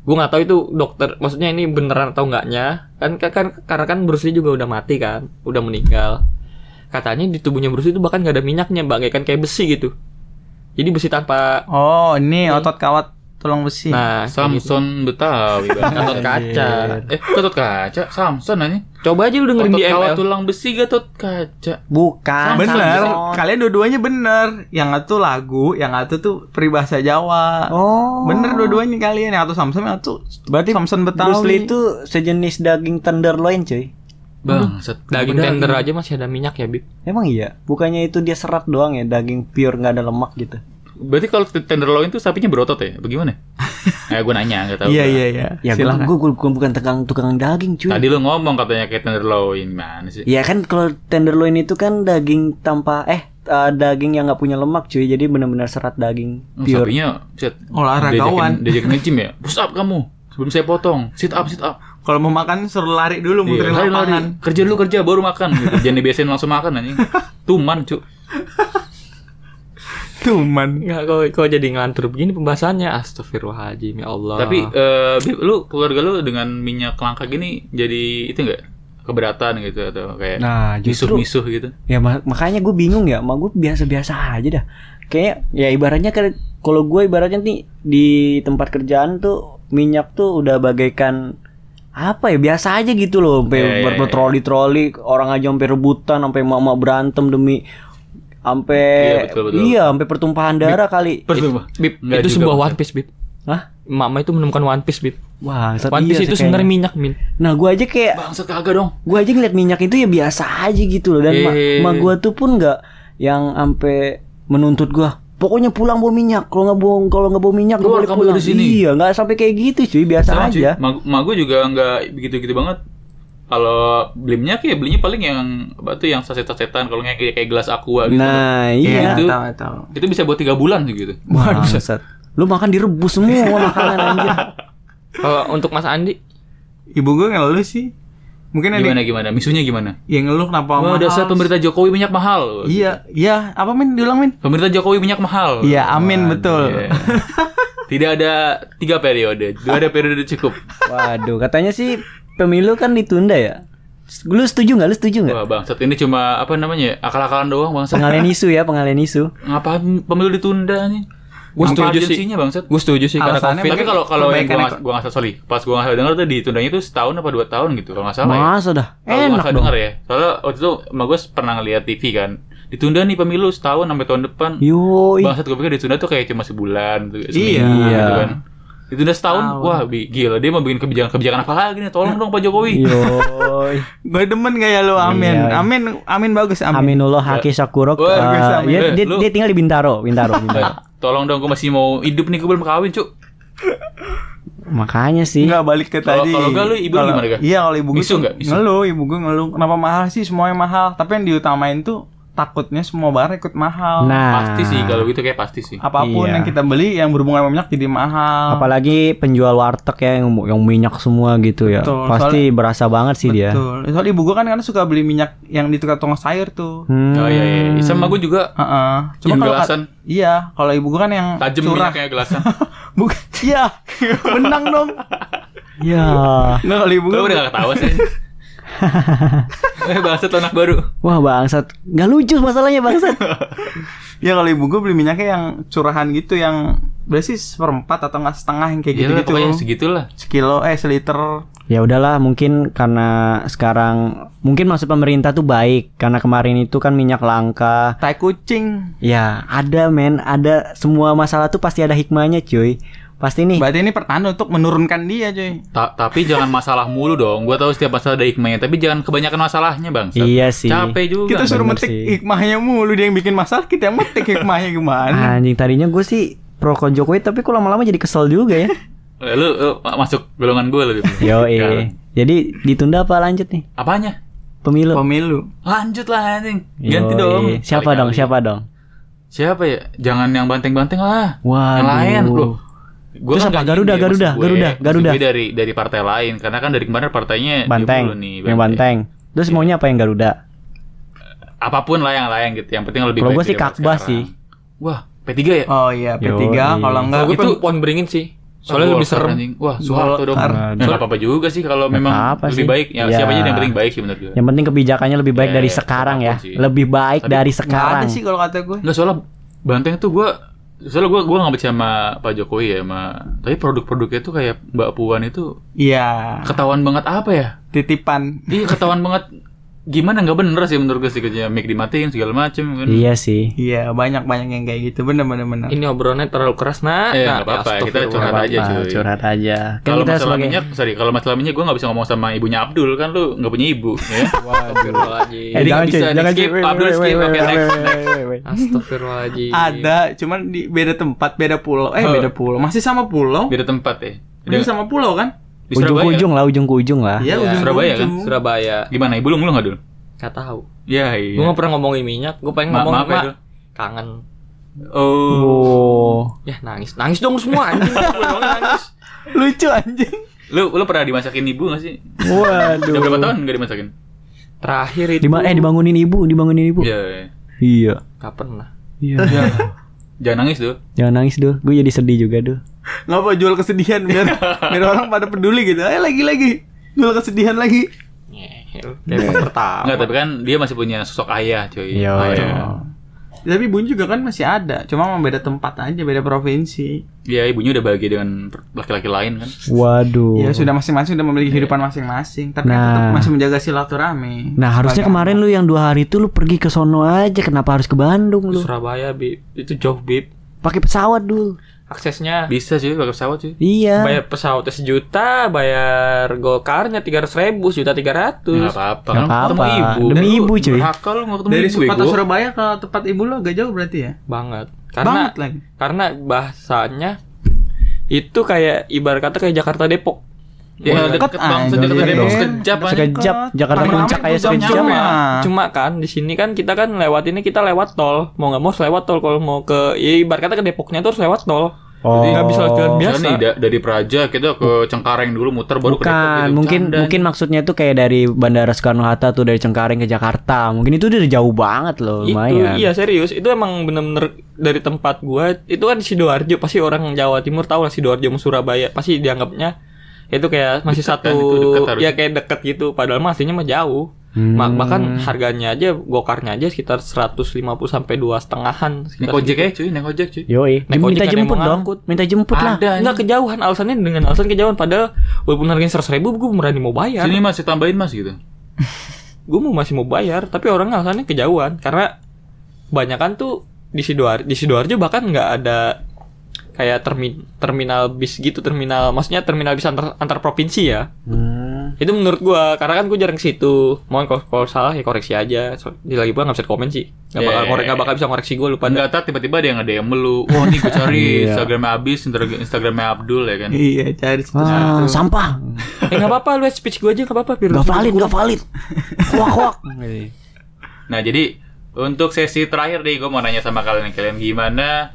Gue nggak tahu itu dokter, maksudnya ini beneran atau enggaknya. Kan, kan, kan karena kan Bruce Lee juga udah mati kan, udah meninggal. Katanya di tubuhnya Bruce Lee itu bahkan gak ada minyaknya, bagaikan kayak besi gitu. Jadi besi tanpa Oh, ini otot kawat tulang besi. Nah, gitu. Samson Betawi Bang. (laughs) Gatot kaca. Eh, Gatot kaca, Samson aja. Coba aja lu dengerin Otot di kawat ML. tulang besi Gatot kaca. Bukan. bener, Samson. kalian dua-duanya bener. Yang satu lagu, yang satu tuh peribahasa Jawa. Oh. Bener dua-duanya kalian. Yang satu Samson, yang satu Berarti Samson Betawi. Bruce Lee itu sejenis daging tenderloin, cuy. Bangsat. Daging Daging. tender aja masih ada minyak ya, Bib. Emang iya? Bukannya itu dia serat doang ya, daging pure nggak ada lemak gitu. Berarti kalau tenderloin tuh sapinya berotot ya? Bagaimana? (laughs) eh, gue nanya, nggak tahu. Iya, iya, iya. Ya gue Silakan. bukan bukan tukang tukang daging, cuy. Tadi lu ngomong katanya kayak tenderloin gimana sih? Ya kan kalau tenderloin itu kan daging tanpa eh eh, daging yang nggak punya lemak cuy jadi benar-benar serat daging Oh, pure sapinya set Olahragawan. Diajakin, diajakin nge-gym ya. (laughs) Push up kamu. Sebelum saya potong. Sit up, sit up. Kalau mau makan suruh lari dulu Iya, muterin lari, lapangan. lari. Kerja dulu kerja baru makan. Gitu. Jangan dibiasain langsung makan anjing. Tuman, Cuk. (laughs) Tuman. Enggak kok kok jadi ngelantur begini pembahasannya. Astagfirullahaladzim ya Allah. Tapi eh Bib, lu keluarga lu dengan minyak langka gini jadi itu enggak? keberatan gitu atau kayak Nah, justru misuh-misuh gitu. ya ma- makanya gue bingung ya, mak gue biasa-biasa aja dah. Kayak ya ibaratnya kan kalau gue ibaratnya nih di tempat kerjaan tuh minyak tuh udah bagaikan apa ya biasa aja gitu loh, sampai Iya, iya, iya. berpatroli-troli orang aja sampai rebutan, sampai mama berantem demi sampai Iya, iya sampai pertumpahan darah kali. Persumpah. Bib, Nggak itu juga, sebuah. One Piece, Bib. Hah? Mama itu menemukan One Piece, Bib. Wah, saat One iya Piece sih itu sebenarnya minyak, Min. Nah, gue aja kayak Bangsat kagak dong. gue aja ngeliat minyak itu ya biasa aja gitu loh dan ma, Eh. ma gue tuh pun nggak yang sampai menuntut gue pokoknya pulang bawa minyak kalau nggak bawa kalau nggak bawa minyak nggak boleh kamu pulang dari sini. iya nggak sampai kayak gitu cuy biasa Sama, cuy. aja Ma, ma gue juga nggak begitu-gitu banget. Kalau beli minyak ya belinya paling yang apa tuh yang saset-sasetan kalau nggak kayak, kayak gelas aqua gitu. nah iya Itu- tahu tahu. Itu bisa buat tiga bulan sih gitu. Bangsat. lu makan direbus semua makanan anjir Kalau untuk Mas Andi, Ibu gue ngeluh sih. Mungkin ada Gimana gimana? Misunya gimana? yang ngeluh kenapa Wah, mahal. dasar pemerintah Jokowi minyak mahal. Iya, iya. Apa min? Diulang min? Pemerintah Jokowi minyak mahal. Iya, amin betul. Iya. (laughs) Tidak ada tiga periode, dua ada periode cukup. waduh katanya sih pemilu kan ditunda ya lu setuju nggak lu setuju nggak Wah bangsat ini cuma apa namanya akal-akalan doang bangsat. pengalian isu ya pengalian isu Ngapain pemilu ditunda nih? Gua Apa setuju sih. gue setuju sih karena COVID. Tapi kalau kalau yang eko- nggak- gua nggak salah sorry, pas gua nggak salah dengar tuh ditundanya itu setahun apa dua tahun gitu kalau nggak salah ya. masa dah gua nggak enak salah dong dengar ya. Soalnya waktu itu emak gue pernah ngeliat TV kan. Ditunda nih pemilu setahun sampai tahun depan. yoi Bangsat gue pikir ditunda tuh kayak cuma sebulan tuh, Iya. Iya. gitu kan. Ditunda setahun, Tahun. wah bi- gila dia mau bikin kebijakan-kebijakan apa lagi nih? Tolong dong Pak Jokowi. (laughs) Gue demen gak ya amin. Iya. Amin, amin bagus amin. Aminullah Haki Sakurok amin. dia, dia, dia tinggal di Bintaro Bintaro, (laughs) Bintaro. Tolong dong gue masih mau hidup nih gue belum kawin cuk. makanya sih Enggak balik ke Kalau- tadi. kalau enggak lu ibu Kalau- gimana, Kak? Iya, kalau ibu gue ngeluh, ibu gue ngeluh. Kenapa mahal sih semuanya mahal? Tapi yang diutamain tuh takutnya semua barang ikut mahal. nah Pasti sih kalau gitu kayak pasti sih. apa pun Iya. yang kita beli yang berhubungan sama minyak jadi mahal. apalagi penjual warteg ya yang yang minyak semua gitu ya Betul, pasti berasa banget sih dia Betul. Soalnya ibu gue kan kan suka beli minyak yang di tukang sayur tuh. Hmm. Oh iya iya. Sama gue juga Heeh. Cuma Yang kalau gelasan. iya, kalau ibu gue kan yang tajam minyaknya gelasan. (laughs) Bukan. Iya. Menang dong. ya Nggak kalau ibu gue Gue udah gak ketawa sih. (laughs) (laughs) Eh bahasa tuh anak baru. wah bangsat nggak lucu masalahnya bangsat (laughs) Ya kalau ibu gue beli minyaknya yang curahan gitu yang berarti seperempat atau nggak setengah yang kayak Iya gitu gitu. segitulah. Sekilo eh seliter. ya udahlah mungkin karena sekarang mungkin maksud pemerintah tuh baik karena kemarin itu kan minyak langka Tai kucing. ya ada men ada semua masalah tuh pasti ada hikmahnya cuy pasti nih Berarti ini pertanda untuk menurunkan dia, cuy. Ta- tapi jangan masalah mulu dong. Gua tahu setiap masalah ada hikmahnya, tapi jangan kebanyakan masalahnya, Bang. iya sih Capek juga. Kita suruh bener metik sih. hikmahnya mulu dia yang bikin masalah, kita yang metik hikmahnya gimana? anjing tadinya gue sih pro kon Jokowi tapi kok lama-lama jadi kesel juga ya (laughs) Eh, lu, lu masuk golongan gue lu. Yo Sekarang. Jadi ditunda apa lanjut nih Apanya? pemilu? Pemilu. Lanjut lah anjing. Ganti Yoi. dong. Siapa dong? Kali-kali. Siapa dong? Siapa ya? Jangan yang banteng-banteng lah. Waduh. Yang lain, bro. Gua Terus kan apa? Garuda, gini ya, Garuda, gue. Garuda, Garuda. gue dari dari partai lain karena kan dari kemarin partainya Banteng. mulu nih, yang banteng. Terus maunya apa yang Garuda? Apa pun lah yang lain gitu. Yang penting lebih Kalau baik gua sih Kakbah sih. Wah, P3 ya? Oh iya, P3 Yoi. kalau enggak gue itu- pohon beringin sih. Soalnya Golkar, lebih serem. anjing. Wah, Soeharto dong. Ya, nggak apa-apa juga sih kalau memang apa lebih sih. baik. Ya, Ya. siapa aja yang penting baik sih menurut gue. Yang penting kebijakannya lebih baik Ya, dari ya, sekarang ya. sih. Lebih baik Tapi dari sekarang. ada sih kalau kata gue. Enggak soalnya Banteng tuh gua soalnya gua gua nggak baca sama Pak Jokowi ya sama tapi produk-produknya tuh kayak Mbak Puan itu Iya, ketahuan banget apa ya? titipan. Iya ketahuan banget gimana nggak bener sih menurut gue sih kerja mic dimatiin segala macem kan. Iya sih. Iya, banyak-banyak yang kayak gitu. Bener-bener bener. Ini obrolannya terlalu keras, nak. Eh, Nah, nggak apa-apa, kita astagfirullah. curhat aja, cuy. Curhat aja. Kan Kalau kita masalah sebagai minyak, sorry, kalau masalah minyak gue nggak bisa ngomong sama ibunya Abdul kan lu nggak punya ibu, ya. (laughs) Astagfirullahaladzim. Eh, jangan, cuy, jangan, cuy. Wait, Wait, Abdul skip, oke, next. Astagfirullahaladzim. Ada, cuman di beda tempat, beda pulau. Eh, beda pulau. Masih sama pulau? Beda tempat ya. Masih sama pulau kan? Di Surabaya. Ujung-ujung lah, ujung ke ujung lah. Iya, Iya. ujung Surabaya kan? ujung. Surabaya. Gimana? Ibu lu lu nggak dulu? Gak tahu. Ya, iya. Gue gak pernah ngomongin minyak. Gue pengen Ma- ngomong maaf ya, kangen. Oh. Oh. Ya nangis, nangis dong semua anjing. (laughs) Nangis. Lucu anjing. Lu lu pernah dimasakin ibu gak sih? Waduh. Udah berapa tahun gak dimasakin? Terakhir itu. Dima eh dibangunin ibu, dibangunin ibu. Iya. iya. Iya. Gak pernah. (laughs) Iya. Jangan nangis tuh. Jangan nangis dulu. Gue jadi sedih juga dulu. Ngapa jual kesedihan biar (laughs) biar orang pada peduli gitu. Ayo lagi lagi. Jual kesedihan lagi. Nyeh. Kayak pas pertama. Enggak, tapi kan dia masih punya sosok ayah, cuy. Iya, Ayah. iya. Tapi ibunya juga kan masih ada, cuma beda tempat aja, beda provinsi. Iya, ibunya udah bahagia dengan laki-laki lain kan. Waduh. Ya sudah masing-masing udah memiliki kehidupan masing-masing, tapi Nah. tetap masih menjaga silaturahmi. Nah harusnya kemarin lu yang dua hari itu lu pergi ke sono aja kenapa harus ke Bandung lu? Surabaya, Bib. Itu jauh, Bib. Pakai pesawat dulu. Aksesnya Bisa cuy, pakai pesawat cuy. Iya. bayar pesawatnya sejuta, bayar gokarnya tiga ratus ribu, sejuta tiga ratus. Nggak Kan ketemu apa-apa. ibu. Demi Dan lu ibu, cuy. Berhaka lu nggak ketemu dari ibu. kota. Surabaya ke tempat ibu lo agak jauh berarti ya? Banget. Karena Banget lagi. karena bahasanya itu kayak ibarat kata kayak Jakarta Depok. Ya, Wah, deket deket banget anjing. Jakarta Depok Deket. sekejap. Sekejap Jakarta Puncak kayak sekejap. Cuma, cuma kan di sini kan kita kan lewat ini kita lewat tol. Mau nggak mau harus lewat tol kalau mau ke ya ibarat kata ke Depoknya tuh harus lewat tol. Oh. Nggak bisa jalan biasa. Nih da- dari Praja kita ke Cengkareng dulu muter baru ke Depok Bukan, gitu. mungkin Bercanda. mungkin maksudnya tuh kayak dari Bandara Soekarno Hatta tuh dari Cengkareng ke Jakarta. Mungkin itu udah jauh banget loh, Itu lumayan. iya serius, itu emang bener-bener dari tempat gua itu kan di Sidoarjo, pasti orang Jawa Timur tahu lah Sidoarjo sama Surabaya, pasti dianggapnya itu kayak masih Dekat satu kan, harusnya. ya kayak deket gitu, padahal mah aslinya mah jauh. Hmm. Bahkan harganya aja gokarnya aja sekitar 150 sampai dua setengahan. Naik ojek aja cuy, naik ojek cuy. Yoi, Naik minta ojek jemput dong. ngangkut. Minta jemput lah. Ada Enggak kejauhan alasannya dengan alasan kejauhan padahal walaupun harganya 100 ribu gue berani mau bayar. Sini masih tambahin mas gitu. (laughs) gue mau masih mau bayar tapi orang alasannya kejauhan karena banyakan tuh di sidoarjo di sidoarjo bahkan nggak ada kayak termi- terminal bis gitu terminal maksudnya terminal bis antar antar provinsi ya Hmm. itu menurut gua karena kan gue jarang ke situ mohon kalau, kalau salah ya koreksi aja so, di lagi pula nggak bisa komen sih nggak bakal Yeah. nggak bakal bisa ngoreksi gue lupa dah. Enggak tak tiba-tiba ada yang nge-DM lu. Wah, nih gue cari (laughs) Iya. Instagramnya Abis, Instagram- Instagramnya Abdul ya kan. Iya, cari Ah, sampah. eh nggak apa-apa lu speech gue aja nggak apa-apa biar Gak valid, gak valid. Wak wak. (laughs) Nah, jadi untuk sesi terakhir nih, gue mau nanya sama kalian kalian gimana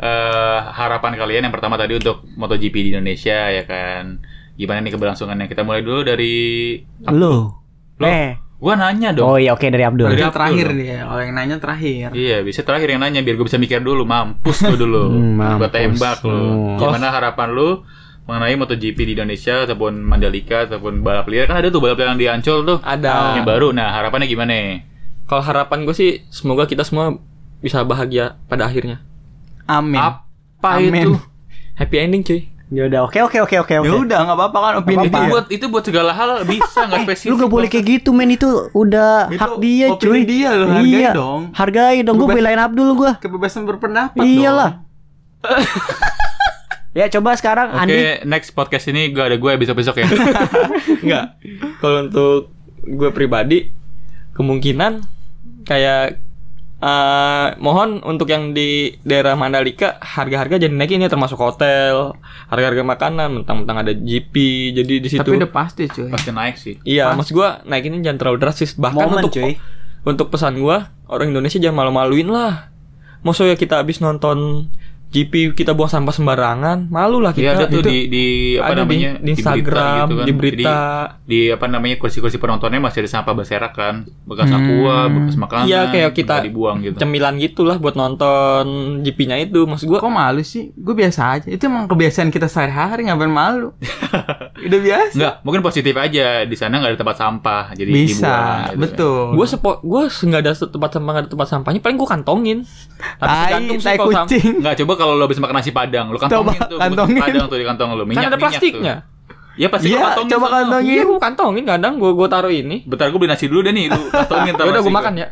eh, harapan kalian yang pertama tadi untuk MotoGP di Indonesia ya kan? Gimana nih keberlangsungannya? Kita mulai dulu dari Lu. Lu. Eh. Gua nanya dong. Oh iya oke dari Abdul. Dari Yang Abdul terakhir dong. dia, kalau yang nanya terakhir. Iya, bisa terakhir yang nanya biar gue bisa mikir dulu, mampus lu dulu. (laughs) Hmm, Gua mampus. tembak lu. Hmm. Gimana harapan lu mengenai MotoGP di Indonesia ataupun Mandalika ataupun balap liar kan ada tuh balap liar yang di Ancol tuh. Ada. Yang baru. Nah, harapannya gimana? kalau harapan gue sih semoga kita semua bisa bahagia pada akhirnya Amin. Apa Amin. itu? happy ending cuy Ya udah oke oke oke oke Ya oke. udah nggak apa-apa kan opini Itu dia. buat itu buat segala hal bisa nggak spesifik. Lu gak boleh kayak gitu men itu udah Itu hak dia opini cuy. dia loh, hargai iya. dong. Hargai dong gue belain Abdul gua. Kebebasan berpendapat Iyalah. (laughs) ya coba sekarang Oke, Andi. next podcast ini gak ada gue besok-besok ya. (laughs) Enggak. Kalau untuk gue pribadi kemungkinan kayak eh mohon untuk yang di daerah Mandalika harga-harga jadi naikin ya termasuk hotel, harga-harga makanan, mentang-mentang ada GP. Jadi di situ Tapi udah pasti cuy. Pasti naik sih. Iya, maksud gua naikinnya jangan terlalu drastis. Bahkan Momen, untuk cuy. untuk pesan gua, orang Indonesia jangan malu-maluin lah. Maksudnya kita habis nonton GP kita buang sampah sembarangan, malu lah Iya kita. ada tuh Itu di di apa ada di- namanya di Instagram, gitu kan. di berita. Jadi, di apa namanya kursi-kursi penontonnya masih ada sampah berserakan kan, bekas aqua, bekas makanan. Iya, kayak kita dibuang gitu. cemilan gitulah buat nonton GP-nya itu. Maksud gua Kok malu sih? Gue biasa aja. Itu emang kebiasaan kita sehari-hari ngapain malu. (laughs) udah biasa. Enggak, mungkin positif aja di sana nggak ada tempat sampah, jadi Bisa, dibuang. gitu. betul. gue sepo gue nggak ada tempat sampah nggak ada tempat sampahnya paling gue kantongin tapi Tai, tai kucing. Nggak coba kalau lo habis makan nasi padang, lo kantongin Coba, tuh, kantongin. kantongin. padang tuh di kantong lo, minyak kan ada plastiknya Ya pasti Iya, lo kantongin. coba kantongin. iya gue kantongin kadang gue gue taruh ini Bentar gue beli nasi dulu deh nih, lu (laughs) kantongin ntar Ya udah nasi gue gua. makan ya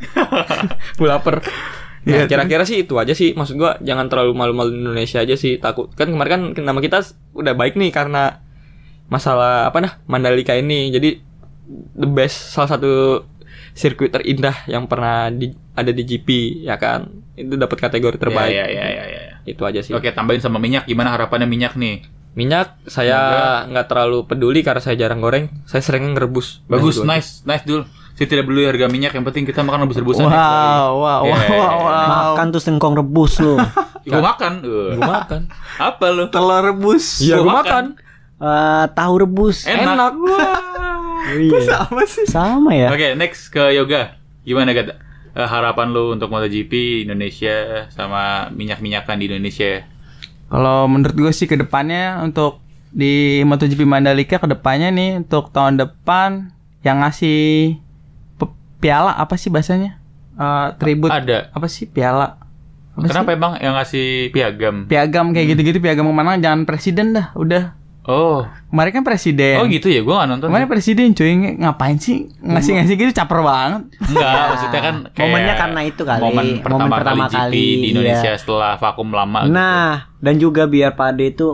(laughs) gue lapar Iya, Nah, kira-kira sih itu aja sih maksud gua jangan terlalu malu-malu Indonesia aja sih takut kan kemarin kan nama kita udah baik nih karena masalah apa nah Mandalika ini jadi the best salah satu sirkuit terindah yang pernah di, ada di GP ya kan itu dapat kategori terbaik Iya, iya, iya, iya. Itu aja sih Oke, tambahin sama minyak. Gimana harapannya minyak nih? minyak saya nggak terlalu peduli karena saya jarang goreng saya sering ngerebus Bagus, Nah, nice, nice dul. Saya tidak peduli harga minyak, yang penting kita makan rebus-rebusan. Wow, wow, wow, Iya. wow, wow. Makan tuh sengkong rebus lu. (laughs) Gue makan. Uh. gue makan Apa lu? Telur rebus. iya Gua gue makan. makan Eh, tahu rebus. Enak. Iya. Sama sih. Sama ya. Oke, next ke yoga. Gimana kata? Eh, harapan lu untuk MotoGP Indonesia sama minyak-minyakan di Indonesia? Kalau menurut gue sih ke depannya untuk di MotoGP Mandalika ke depannya nih untuk tahun depan yang ngasih piala apa sih bahasanya? Eh, tribut Ada. apa sih piala? Apa Kenapa sih? emang yang ngasih piagam? Piagam kayak gitu-gitu piagam kemenangan jangan presiden dah, udah. Oh. Kemarin kan presiden. Oh gitu ya, gua nggak nonton. Kemarin presiden cuy ng- ngapain sih ngasih-ngasih gitu caper banget. Enggak, maksudnya kan (laughs) kayak Momennya karena itu kali, Momen pertama, momen pertama kali GP kali, di Indonesia iya. setelah vakum lama gitu. Nah, dan juga biar Pade itu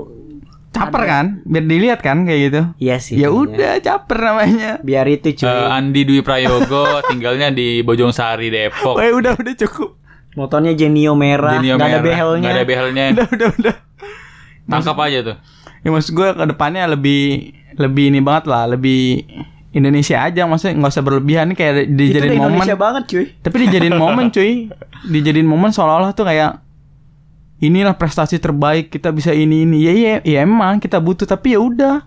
Caper kan? Biar dilihat kan kayak gitu. iya sih. Ya kayaknya. udah caper namanya. Biar itu cuy. Eh, Andi Dwi Prayogo (laughs) tinggalnya di Bojong Sari Depok. Wah, udah udah cukup. Motornya Genio merah, Genio nggak ada merah, behelnya. nggak ada behelnya. (laughs) Udah udah udah. Tangkap aja tuh. Ya maksud gue ke depannya lebih lebih ini banget lah, lebih Indonesia aja maksudnya nggak usah berlebihan Ini kayak dijadiin momen. Indonesia banget cuy. Tapi dijadiin momen cuy. Dijadiin momen seolah-olah tuh kayak inilah prestasi terbaik kita bisa ini ini. Ya iya ya emang kita butuh tapi ya udah.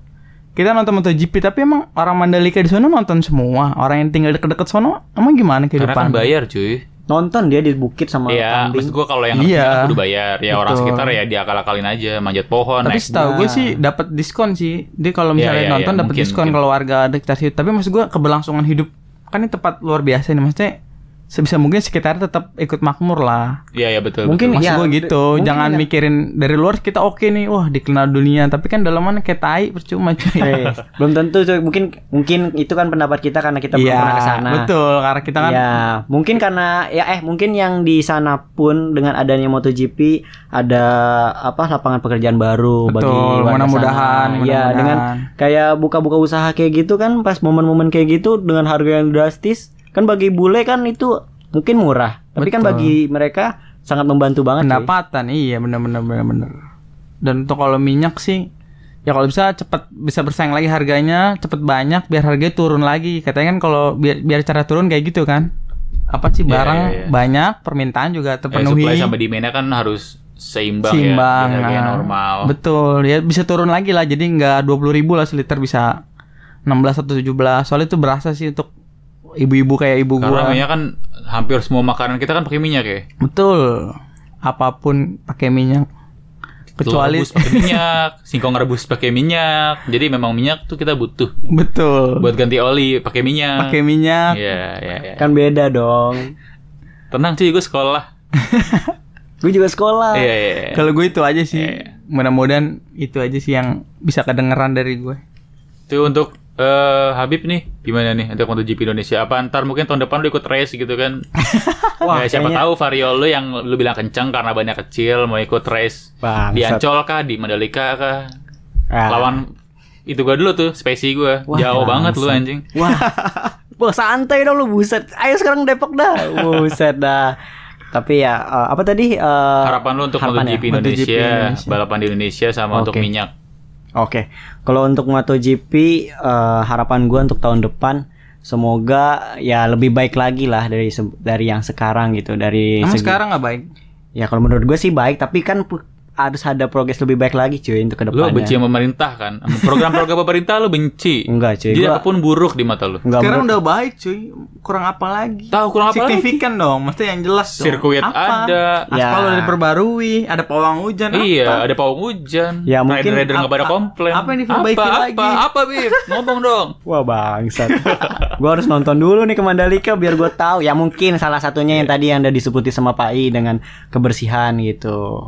Kita nonton MotoGP tapi emang orang Mandalika di sana nonton semua. Orang yang tinggal deket-deket sono emang gimana Karena kan kehidupan? bayar cuy. Nonton dia di bukit sama Iya, kambing. maksud gua kalau yang Iya. iya. udah bayar, ya orang Betul. sekitar ya diakal-akalin aja, manjat pohon, Tapi setahu gue sih dapat diskon sih. Dia kalau misalnya Iya, iya, nonton iya, dapat diskon mungkin. kalau warga dekat situ. Tapi maksud gue keberlangsungan hidup kan ini tempat luar biasa nih maksudnya sebisa mungkin sekitar tetap ikut makmur lah. Iya, ya betul. Mungkin betul. Maksud Iya, gue gitu, mungkin jangan ya. mikirin dari luar kita oke nih, wah dikenal dunia, tapi kan dalamannya kayak tai percuma cuy. Eh, (laughs) belum tentu cuy. Mungkin mungkin itu kan pendapat kita karena kita belum Iya, pernah ke sana. betul, karena kita kan Ya, mungkin karena ya eh mungkin yang di sana pun dengan adanya MotoGP ada apa lapangan pekerjaan baru bagi Betul, warga mudah-mudahan, sana. Ya, mudah-mudahan. dengan kayak buka-buka usaha kayak gitu kan pas momen-momen kayak gitu dengan harga yang drastis kan bagi bule kan itu mungkin murah, tapi kan Betul. bagi mereka sangat membantu banget. cuy. pendapatan, iya bener-bener bener-bener. Dan untuk kalau minyak sih ya kalau bisa cepet bisa bersaing lagi harganya, cepet banyak biar harganya turun lagi. Katanya kan kalau biar biar cara turun kayak gitu kan. Apa sih Iya, barang iya, iya. banyak, permintaan juga Ya, terpenuhi. supply sama demand kan harus seimbang, Seimbang, ya, harganya nah. normal. Betul, ya bisa turun lagi lah. Jadi nggak 20.000 ribu lah seliter bisa 16 atau 17. Soalnya itu berasa sih untuk ibu-ibu kayak ibu Karena gua. minyak kan hampir semua makanan kita kan pakai minyak ya. Betul. Apa pun pakai minyak. Telur Kecuali rebus pakai minyak, (laughs) singkong rebus pakai minyak. Jadi memang minyak tuh kita butuh betul. buat ganti oli pakai minyak. Pakai minyak. Iya, iya, iya. Kan beda dong. Tenang cuy, gue sekolah. (laughs) Gue juga sekolah. Iya, iya. iya. Kalau gue itu aja sih. Iya. Mudah-mudahan itu aja sih yang bisa kedengeran dari gue. Itu untuk eh Habib nih, gimana nih untuk MotoGP Indonesia? Apa ntar mungkin tahun depan lu ikut race gitu kan? (laughs) Wah, ya, siapa kayaknya- tahu vario lu yang lu bilang kencang karena banyak kecil mau ikut race di Bangsat. Ancol kah, di Mandalika kah? Ah. Lawan itu gua dulu tuh, spesi gua. Wah, Jauh banget lu anjing. Wah, (laughs) Wah santai dong lu buset. Ayo sekarang Depok dah. Buset dah. Tapi ya eh, apa tadi? eh, Harapan lu untuk harapan MotoGP ya? Indonesia, MotoGP Indonesia. balapan di Indonesia sama untuk Oke. minyak. Oke. Kalau untuk MotoGP eh, harapan gua untuk tahun depan semoga ya lebih baik lagi lah dari dari yang sekarang gitu dari Emang segi- sekarang nggak baik? ya kalau menurut gue sih baik tapi kan harus ada progres lebih baik lagi cuy untuk Lu ke depannya. benci sama pemerintah kan? Program-program (laughs) pemerintah lu benci. Enggak cuy. Jadi Gua apa pun buruk di mata lu. enggak sekarang menurut- udah baik cuy. Kurang apa lagi? Tahu kurang apa lagi? Signifikan dong, maksudnya yang jelas dong. Sirkuit Apa? ada. Ya. Aspal udah diperbarui, ada pawang hujan. Iya, apa? ada pawang hujan. Ya, mungkin rider-rider nggak pada komplain. apa yang diperbaiki apa, lagi? Apa, apa, Bib? (laughs) Ngomong dong. Wah bangsat. (laughs) gua harus nonton dulu nih ke Mandalika biar gua tahu. Ya mungkin salah satunya yang tadi yang udah disebutin sama Pak I dengan kebersihan gitu.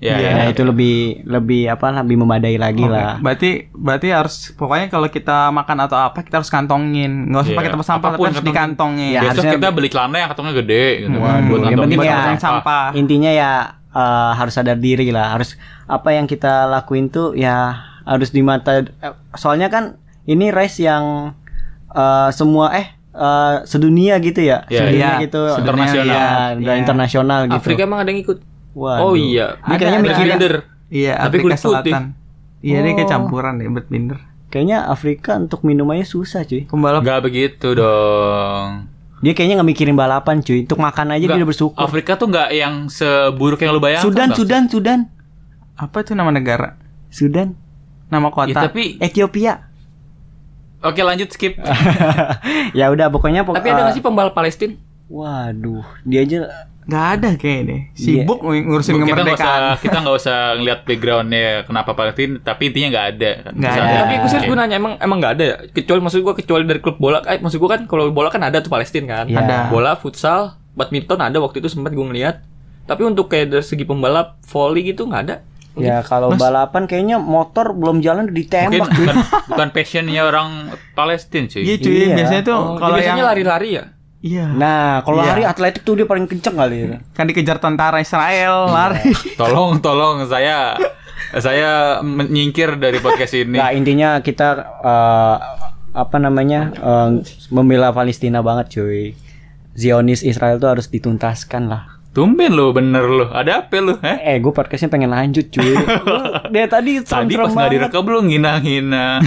Ya, Iya. Ya, ya, itu lebih lebih apa lebih memadai lagi Oke, lah. Berarti berarti harus pokoknya kalau kita makan atau apa kita harus kantongin. Nggak usah Iya. pakai tempat sampah tapi Apa pun harus kantongin. dikantongin. Ya, Besok harusnya- kita beli celana yang kantongnya gede gitu. Buat yang kantongin penting buat ya- kantong sampah. Intinya ya eh, harus sadar diri lah. Harus apa yang kita lakuin tuh ya harus di mata eh, soalnya kan ini race yang eh, semua eh eh, sedunia gitu ya. Iya, sedunia iya. gitu. Internasional. Ya, udah Iya. internasional gitu. Afrika emang ada yang ikut. Waduh. Oh iya. Ini kayaknya Ada, Binder. Iya, Tapi Afrika kulit putih. Selatan. Iya, dia kayak Oh. campuran deh, bet binder. Kayaknya Afrika untuk minumannya susah cuy. Pembalap Enggak begitu dong. Dia kayaknya nggak mikirin balapan cuy. Untuk makan aja dia Nggak, udah bersyukur. Afrika tuh nggak yang seburuk yang lu bayangkan. Sudan, Bang. Sudan, Sudan, apa itu nama negara? Sudan, Nama Ya, kota. tapi Ethiopia. oke lanjut skip. (laughs) ya udah pokoknya pok- Tapi ada eh, nggak sih pembalap Palestina? Waduh, dia aja Nggak ada kayaknya deh. Sibuk ngurusin kita nggak usah kemerdekaan. kita nggak usah ngeliat backgroundnya kenapa Palestina tapi intinya nggak ada kan Nggak ada. Tapi gue oke. gue nanya emang emang nggak ada ya? Kecuali maksud gue kecuali dari klub bola. Eh, maksud gue kan kalau bola kan ada tuh Palestina kan. Iya. Ada. Bola, futsal, badminton ada waktu itu sempat gue ngeliat. Tapi untuk kayak dari segi pembalap volley gitu nggak ada. Ya kalau balapan kayaknya motor belum jalan udah mungkin ditembak. bukan, bukan passionnya orang Palestina cuy Iya cuy, Iya. biasanya tuh Oh, kalau biasanya yang lari-lari ya. Iya. Nah, kalau Iya. lari atletik tuh dia paling kenceng kali ya. Kan dikejar tentara Israel, lari. tolong tolong saya saya menyingkir dari podcast ini Nah, intinya kita eh, apa namanya? eh, membela Palestina banget, cuy. Zionis Israel tuh harus dituntaskan lah. Tumben lo bener lo ada apa lo eh? Eh, gue podcastnya pengen lanjut, cuy. (laughs) Dari tadi tadi pas nggak direkam lo ngina-ngina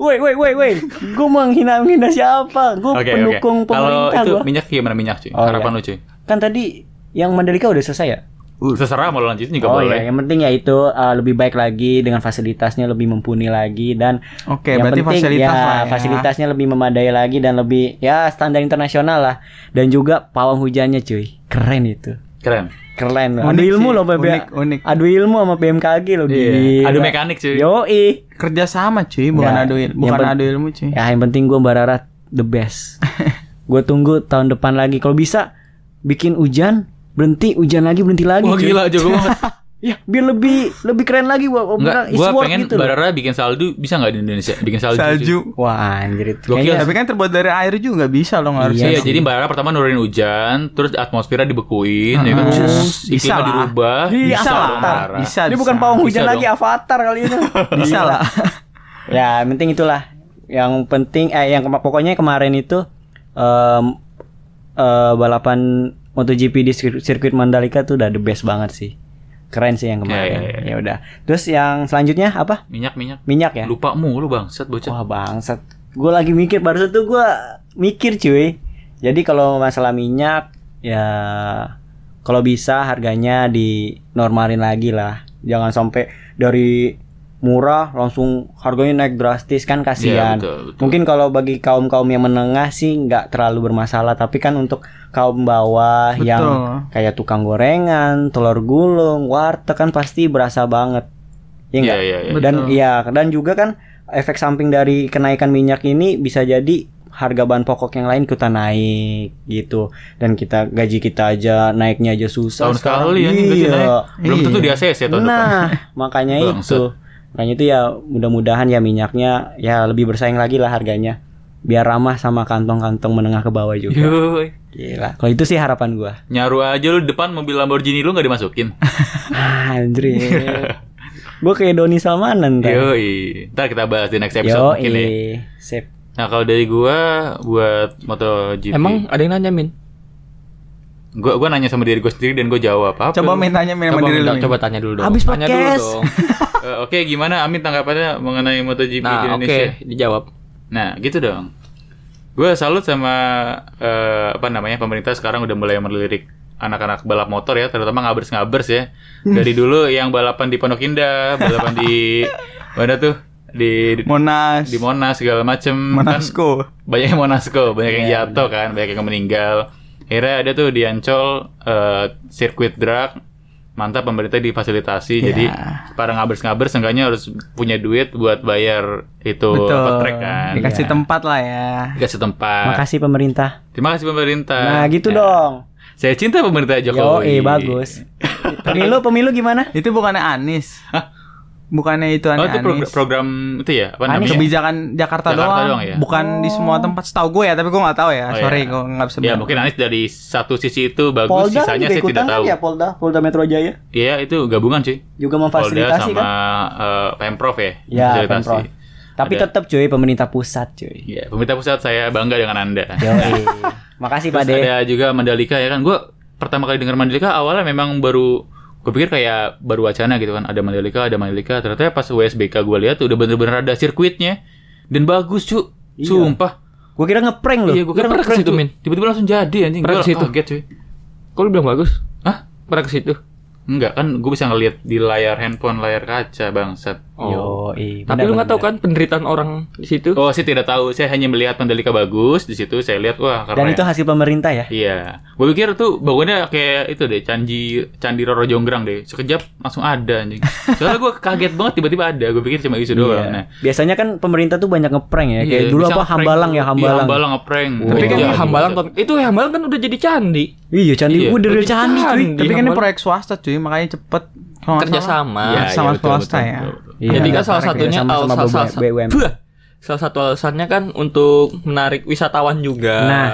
Woi, woi, woi, woi. Gue menghina-hina siapa? Gue oke pendukung kalau pemerintah itu gua. minyak gimana minyak cuy Oh, harapan iya. lo cuy Kan tadi yang Mandalika udah selesai ya? Terserah mau lanjutin juga oh boleh iya, yang penting ya itu uh, lebih baik lagi dengan fasilitasnya lebih mumpuni lagi dan Oke, yang berarti penting fasilitas ya, lah ya. fasilitasnya lebih memadai lagi dan lebih ya standar internasional lah dan juga pawang hujannya cuy keren itu keren keren adu Unik ilmu sih, loh BB unik, unik. adu ilmu sama BMKG loh Iya. gila. Adu mekanik, cuy. Yoi. Kerja sama cuy, bukan Ya, adu il- yang bukan adu ilmu cuy. ya yang penting gue Mbak Rara the best (laughs) gue tunggu tahun depan lagi kalau bisa bikin hujan berhenti hujan lagi berhenti lagi wah cuy. gila jago banget (laughs) ya biar lebih lebih keren lagi gua Enggak, gua pengen gitu loh. Barara bikin salju bisa nggak di Indonesia? Bikin salju. cuy. Salju. Wah anjir itu. Gokil. Tapi kan terbuat dari air juga bisa loh nggak harus. Iya Iya, jadi Mbak Rara pertama nurunin hujan, terus atmosfernya dibekuin, ya kan? Bisa iklimnya lah. dirubah, bisa dong Avatar. Mbak Rara. Bisa. Ini bukan pawang Bisa hujan lagi dong. avatar kali ini. (laughs) Bisa lah. ya, penting itulah. Yang penting eh yang pokoknya kemarin itu em, eh, balapan MotoGP di sir- sirkuit Mandalika tuh udah the best banget sih. Keren sih yang kemarin. Ya, ya, ya. Ya udah. Terus yang selanjutnya apa? Minyak, minyak. Minyak ya? Lupa mulu bangsat bocah. Wah bangsat. Gue lagi mikir baru tuh gue mikir cuy. Jadi kalau masalah minyak ya kalau bisa harganya dinormalin lagi lah. Jangan sampai dari murah langsung harganya naik drastis kan kasihan. Iya, betul, betul. Mungkin kalau bagi kaum kaum yang menengah sih nggak terlalu bermasalah, tapi kan untuk kaum bawah Betul. yang kayak tukang gorengan, telur gulung, warteg kan pasti berasa banget. Iya Iya, nggak? iya, iya. Dan Betul. iya dan juga kan efek samping dari kenaikan minyak ini bisa jadi harga bahan pokok yang lain ikutan naik gitu dan kita gaji kita aja naiknya aja susah Tahun sekarang. sekali ya gaji Iya. naik. Belum tentu Iya. di ACC tahun depan. Nah, makanya itu. Makanya itu ya mudah-mudahan ya minyaknya ya lebih bersaing lagi lah harganya. Biar ramah sama kantong-kantong menengah ke bawah juga. Yoi. Gila. Kalau itu sih harapan gua. Nyaru aja lu depan mobil Lamborghini lu nggak dimasukin. (laughs) Anjir. gua kayak Doni Salmanan ntar. Yoi. Ntar kita bahas di next episode Yo, mungkin ya. Sip. Nah kalau dari gua buat MotoGP, Emang ada yang nanya Min? gua gua nanya sama diri gua sendiri dan gua jawab apa? Coba main tanya main sama diri lu. Coba tanya dulu dong. Habis tanya dulu dong. (laughs) Eh, Oke, gimana Amin tanggapannya mengenai MotoGP di Nah, oke, Indonesia? dijawab. Nah, gitu dong. Gue salut sama eh, apa namanya pemerintah sekarang udah mulai melirik anak-anak balap motor ya, terutama ngabers-ngabers ya. Dari dulu yang balapan di Pondok Indah, balapan di (laughs) mana tuh? Di di, Monas. di Monas segala macem kan Monasco. banyak yang Monasco, banyak yang Iya, jatuh kan, banyak yang meninggal. Akhirnya ada tuh di Ancol eh, sirkuit drag mantap pemerintah difasilitasi Ya. jadi para ngabers-ngabers seenggaknya harus punya duit buat bayar itu Betul. apa track kan Dikasih Iya. tempat lah ya. dikasih tempat Makasih pemerintah. terima kasih pemerintah Nah, gitu Ya. dong. saya cinta pemerintah Yo, Jokowi eh bagus. (laughs) Pemilu pemilu gimana? Itu bukannya Anis. Bukannya itu oh aneh itu pro- Anis. program itu ya apa Anies namanya Kebijakan Jakarta, Jakarta doang, doang ya? bukan di semua tempat. Setahu gue ya, tapi gue nggak tahu ya. Oh, Sorry, iya. gue nggak bisa ya mungkin Anies dari satu sisi itu bagus Polda sisanya juga saya ikutan tidak kan tahu ya Polda, Polda Metro Jaya iya itu gabungan sih juga Polda memfasilitasi sama kan? eh, Pemprov ya Ya, fasilitasi. Pemprov. Tapi Ada. tetap cuy pemerintah pusat cuy. Iya, pemerintah pusat saya bangga dengan Anda. Yo, (laughs) Makasih Pak Terus De. ada juga Mandalika ya kan. Gue pertama kali dengar Mandalika awalnya memang baru gue pikir kayak baru wacana gitu kan. Ada Mandalika, ada Mandalika. Ternyata pas USBK gue lihat udah bener-bener ada sirkuitnya dan bagus cu. Iya. Sumpah. Gue kira ngeprank loh. Iya, gue kira ngeprank ke situ, tuh. Min? Tiba-tiba langsung jadi anjing. Pernah ke situ? kaget cuy. Kok lu bilang bagus? Hah? Pernah ke situ? Enggak kan gue bisa ngelihat di layar handphone, layar kaca bangsat. Oh. Yoi, Tapi lu nggak tahu kan penderitaan orang di situ? Oh, saya tidak tahu. Saya hanya melihat Mandalika bagus di situ. Saya lihat wah keren. Dan itu hasil pemerintah ya? Iya, gue pikir tuh bangunnya kayak itu deh, Candi Candi Roro Jonggrang deh. Sekejap langsung ada anjing. Soalnya gue kaget banget tiba-tiba ada. Gue pikir cuma isu doang. Iya. Nah, Biasanya kan pemerintah tuh banyak ngeprank ya. Kayak iya, dulu bisa apa Hambalang ya Iya, Hambalang. Hambalang ngeprank. Tapi kan Iya, Hambalang buset. itu Hambalang kan udah jadi candi. Iya, candi Iya. Udah candi cuy. candi. Tapi kan ini proyek swasta cuy, makanya cepet. Kalau sama. Iya, sama iya, betul, swasta betul, ya. betul, betul. Iya, Jadi kan salah satunya sama al- sama salah, salah, BUMN. Buah. salah satu alasannya kan untuk menarik wisatawan juga. Nah.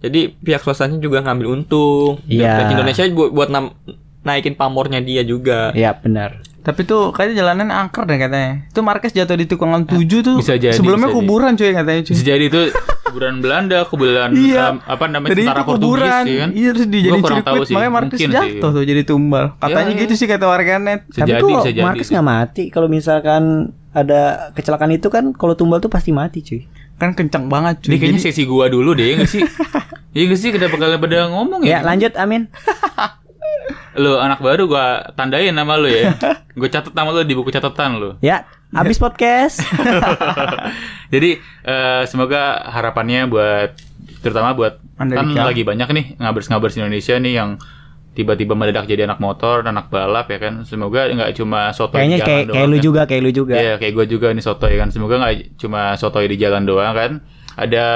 Jadi pihak swastanya juga ngambil untung. Iya. Indonesia buat, buat nam- naikin pamornya dia juga. Iya, benar. Tapi tuh kayaknya jalanan angker deh katanya. Itu Marquez jatuh di tikungan 7 tuh. Bisa jadi, Sebelumnya bisa jadi. kuburan cuy katanya cuy. Bisa jadi itu kuburan Belanda, kuburan Iya. em, apa namanya itu tentara Portugis kuburan. ya kan? Iya terus tahu sirkuit. sih. Makanya Marquez Mungkin sih. jatuh tuh jadi tumbal. Katanya Ya, gitu sih kata warganet. Bisa Tapi jadi, jadi. Marcus nggak mati kalau misalkan ada kecelakaan itu kan kalau tumbal tuh pasti mati cuy. Kan kencang banget cuy. Ini kayaknya Jadi- sesi gua dulu deh, ya nggak sih? Iya (laughs) nggak sih? Kenapa kalian pada ngomong Ya, ya? lanjut Amin. (laughs) Lu anak baru gua tandain nama lu ya. (laughs) Gua catat nama lu di buku catatan lu. Ya, habis (laughs) podcast. (laughs) Jadi eh, semoga harapannya buat terutama buat kan lagi banyak nih ngabers-ngabers Indonesia nih yang tiba-tiba mendadak jadi anak motor, anak balap ya kan. Semoga nggak cuma soto Kayaknya di jalan kayak doang kayak lu kan. juga, kayak lu juga. Iya, kayak gue juga nih soto ya kan. Semoga nggak cuma soto di jalan doang kan. Ada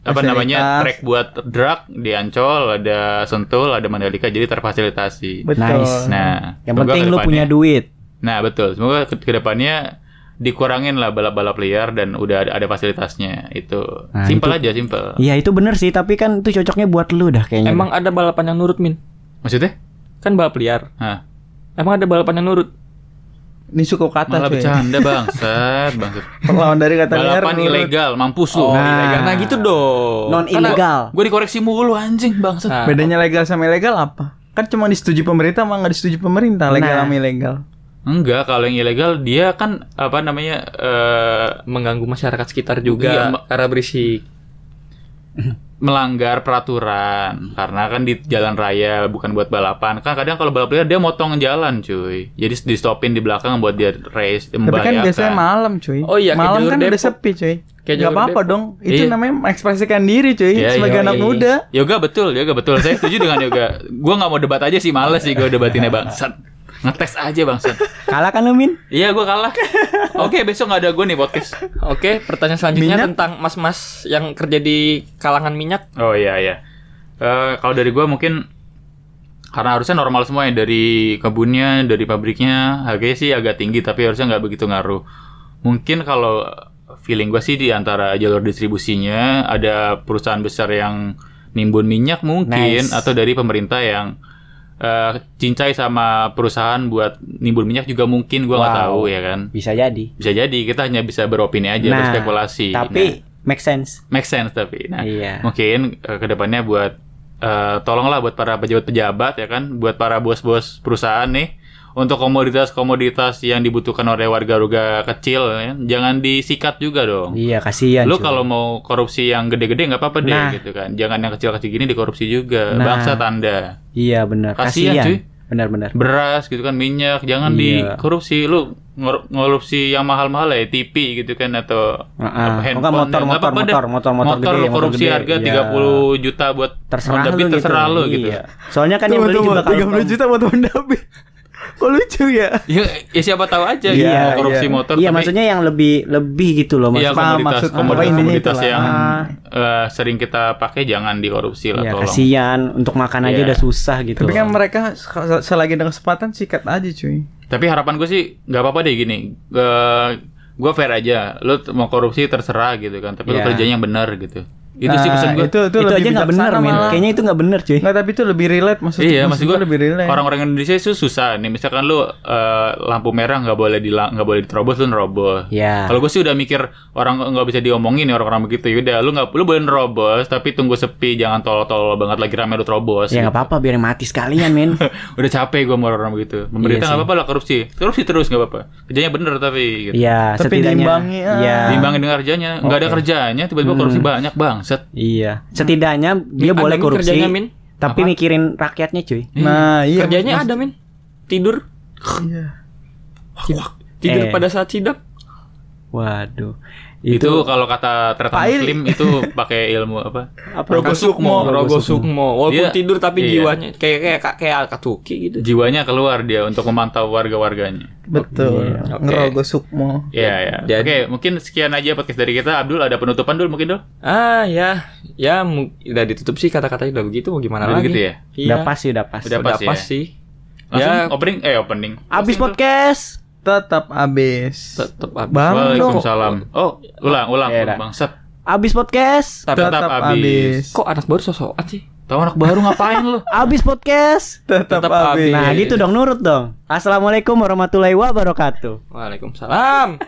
apa namanya track buat drag di Ancol, ada Sentul, ada Mandalika jadi terfasilitasi. Betul. Nice. Nah, Yang penting lu punya duit. Nah, betul. Semoga ke ke depannya dikurangin lah balap-balap liar dan udah ada, ada fasilitasnya. Itu Nah, simpel aja, simpel. Iya, itu bener sih, tapi kan itu cocoknya buat lu dah kayaknya. Emang ada balapan yang nurut, Min? Maksudnya? Kan balap liar. Hah, Emang ada balapan yang nurut? Ini suku kata malah cuy. bercanda bangsat, bangsat. (laughs) Lawan dari kata liar. Balapan menurut- ilegal, mampus lu. Oh, Nah. ilegal. Nah, gitu dong. non ilegal. Gue dikoreksi mulu anjing bangsat. Nah, Bedanya legal sama ilegal apa? Kan cuma disetujui pemerintah sama nggak disetujui pemerintah. Legal Nah. sama ilegal. Enggak, kalau yang ilegal dia kan apa namanya eh mengganggu masyarakat sekitar juga Iya, karena berisik. (laughs) melanggar peraturan karena kan di jalan raya bukan buat balapan kan kadang kalau balap liar dia motong jalan cuy jadi di stopin di belakang buat dia race Tapi kan biasanya malam cuy. Oh iya, malam kan udah Depok. sepi cuy. Kayak Gak apa-apa dong. Itu Iya. namanya mengekspresikan diri cuy. Iya, sebagai iya, anak iya. muda. yoga betul yoga betul saya setuju dengan yoga gua nggak mau debat aja sih males sih gue debatinnya bangsat ngetes aja bangsat Kalah kan lu, Min? iya gua kalah oke besok nggak ada gue nih podcast Oke, pertanyaan selanjutnya Minyak? tentang mas-mas yang kerja di kalangan minyak. oh iya iya Eh, kalau dari gua mungkin karena harusnya normal semua ya dari kebunnya dari pabriknya harganya sih agak tinggi tapi harusnya nggak begitu ngaruh mungkin kalau feeling gua sih di antara jalur distribusinya ada perusahaan besar yang nimbun minyak mungkin Nice. atau dari pemerintah yang eh, cincai sama perusahaan buat nimbun minyak juga mungkin gua nggak Wow. tahu ya kan Bisa jadi. bisa jadi kita hanya bisa beropini aja Nah, berspekulasi Tapi make sense. Nah, make sense tapi nah Iya. mungkin eh, ke depannya buat eh, tolonglah buat para pejabat-pejabat ya kan, buat para bos-bos perusahaan nih untuk komoditas-komoditas yang dibutuhkan oleh warga-warga kecil ya, jangan disikat juga dong. Iya, kasihan. Lu kalau mau korupsi yang gede-gede nggak apa-apa deh Nah. gitu kan. Jangan yang kecil-kecil gini dikorupsi juga. Nah. Bangsa tanda. Iya, benar. Kasihan, Kasihan. cuy. Benar-benar. Beras gitu kan, minyak, jangan Iya. dikorupsi. Lu ngor- ngorupsi yang mahal-mahal ya, TV gitu kan atau apa, Enggak handphone, motor, nggak motor, apa-apa dah. motor, motor, motor, motor gede, motor korupsi gede. harga Iya. 30 juta buat terserah Honda Beat, gitu. terserah lu gitu. Iya. Soalnya kan yang beli juga kalau 30 juta buat Honda Beat. Kok lucu ya? Ya, ya siapa tahu aja Iya, gitu korupsi iya. motor Iya, tapi maksudnya yang lebih lebih gitu loh iya maksudnya. paham komoditas maksud- komoditas, apa komoditas yang Ah. eh, sering kita pakai jangan dikorupsi lah Iya, tolong. kasihan untuk makan aja Iya. udah susah gitu. Tapi kan loh. mereka se- selagi ada kesempatan sikat aja cuy. Tapi harapan gue sih nggak apa-apa deh gini. gue fair aja. Lu t- mau korupsi terserah gitu kan. Tapi lu Iya. kerjanya yang benar gitu. Itu sih Nah, pesan gue. Itu, itu, itu, aja nggak bijaksana Min. Kayaknya itu nggak bener, cuy. Nggak, tapi itu lebih relate maksud Iya, maksud gue lebih relate. orang-orang Indonesia itu susah nih. Misalkan lu eh, lampu merah nggak boleh di nggak boleh diterobos, lu nerobos. Ya. Kalau gue sih udah mikir orang nggak bisa diomongin nih orang-orang begitu. Yaudah, lu nggak lu boleh nerobos, tapi tunggu sepi, jangan tolol-tolol banget lagi rame lu terobos. Ya nggak apa-apa biar mati sekalian, Min. (laughs) udah capek gue sama orang begitu. Pemerintah Iya nggak sih. apa-apa lah korupsi, korupsi terus nggak apa-apa. Kerjanya bener tapi. Gitu. Iya, Tapi setidaknya. diimbangi, ah. Iya. Diimbangin dengan kerjanya, nggak ada Oke. kerjanya, tiba-tiba Hmm. korupsi banyak bangsat. Iya. Setidaknya dia boleh korupsi, kerjanya, Min. tapi Apa? mikirin rakyatnya, cuy. Nah, iya. Kerjanya mas- ada, Min. Tidur. Iya. Tidur Eh. pada saat sidang. Waduh. Itu, kalau kata ternyata muslim itu pakai ilmu apa? apa? Rogo Sukmo. Rogo Sukmo. Walaupun Dia- tidur tapi iya. jiwanya kayak kayak kayak Akatsuki gitu. Jiwanya keluar dia untuk memantau warga-warganya. Betul. Oke. Ngerogo Sukmo. Iya ya. Jadi- Oke, mungkin sekian aja podcast dari kita. Abdul ada penutupan dulu mungkin dul? Ah ya, ya udah ditutup sih kata-katanya udah begitu mau gimana Udah lagi? gitu ya? Iya. Udah pas sih, udah pas. Udah Udah pas pas, ya? sih. Langsung Ya. opening eh opening. Abis Closing, Dul. Tetap abis. Tetep abis. Bang. Waalaikumsalam. Oh, ulang, ulang, Ya, bangsat. Abis podcast. Tetap, Tetap abis. abis. Kok anak baru sosokan sih? Tahu anak baru ngapain lu? (laughs) Abis podcast. Tetap Tetap abis. abis. Nah, gitu dong nurut dong. Assalamualaikum warahmatullahi wabarakatuh. Waalaikumsalam.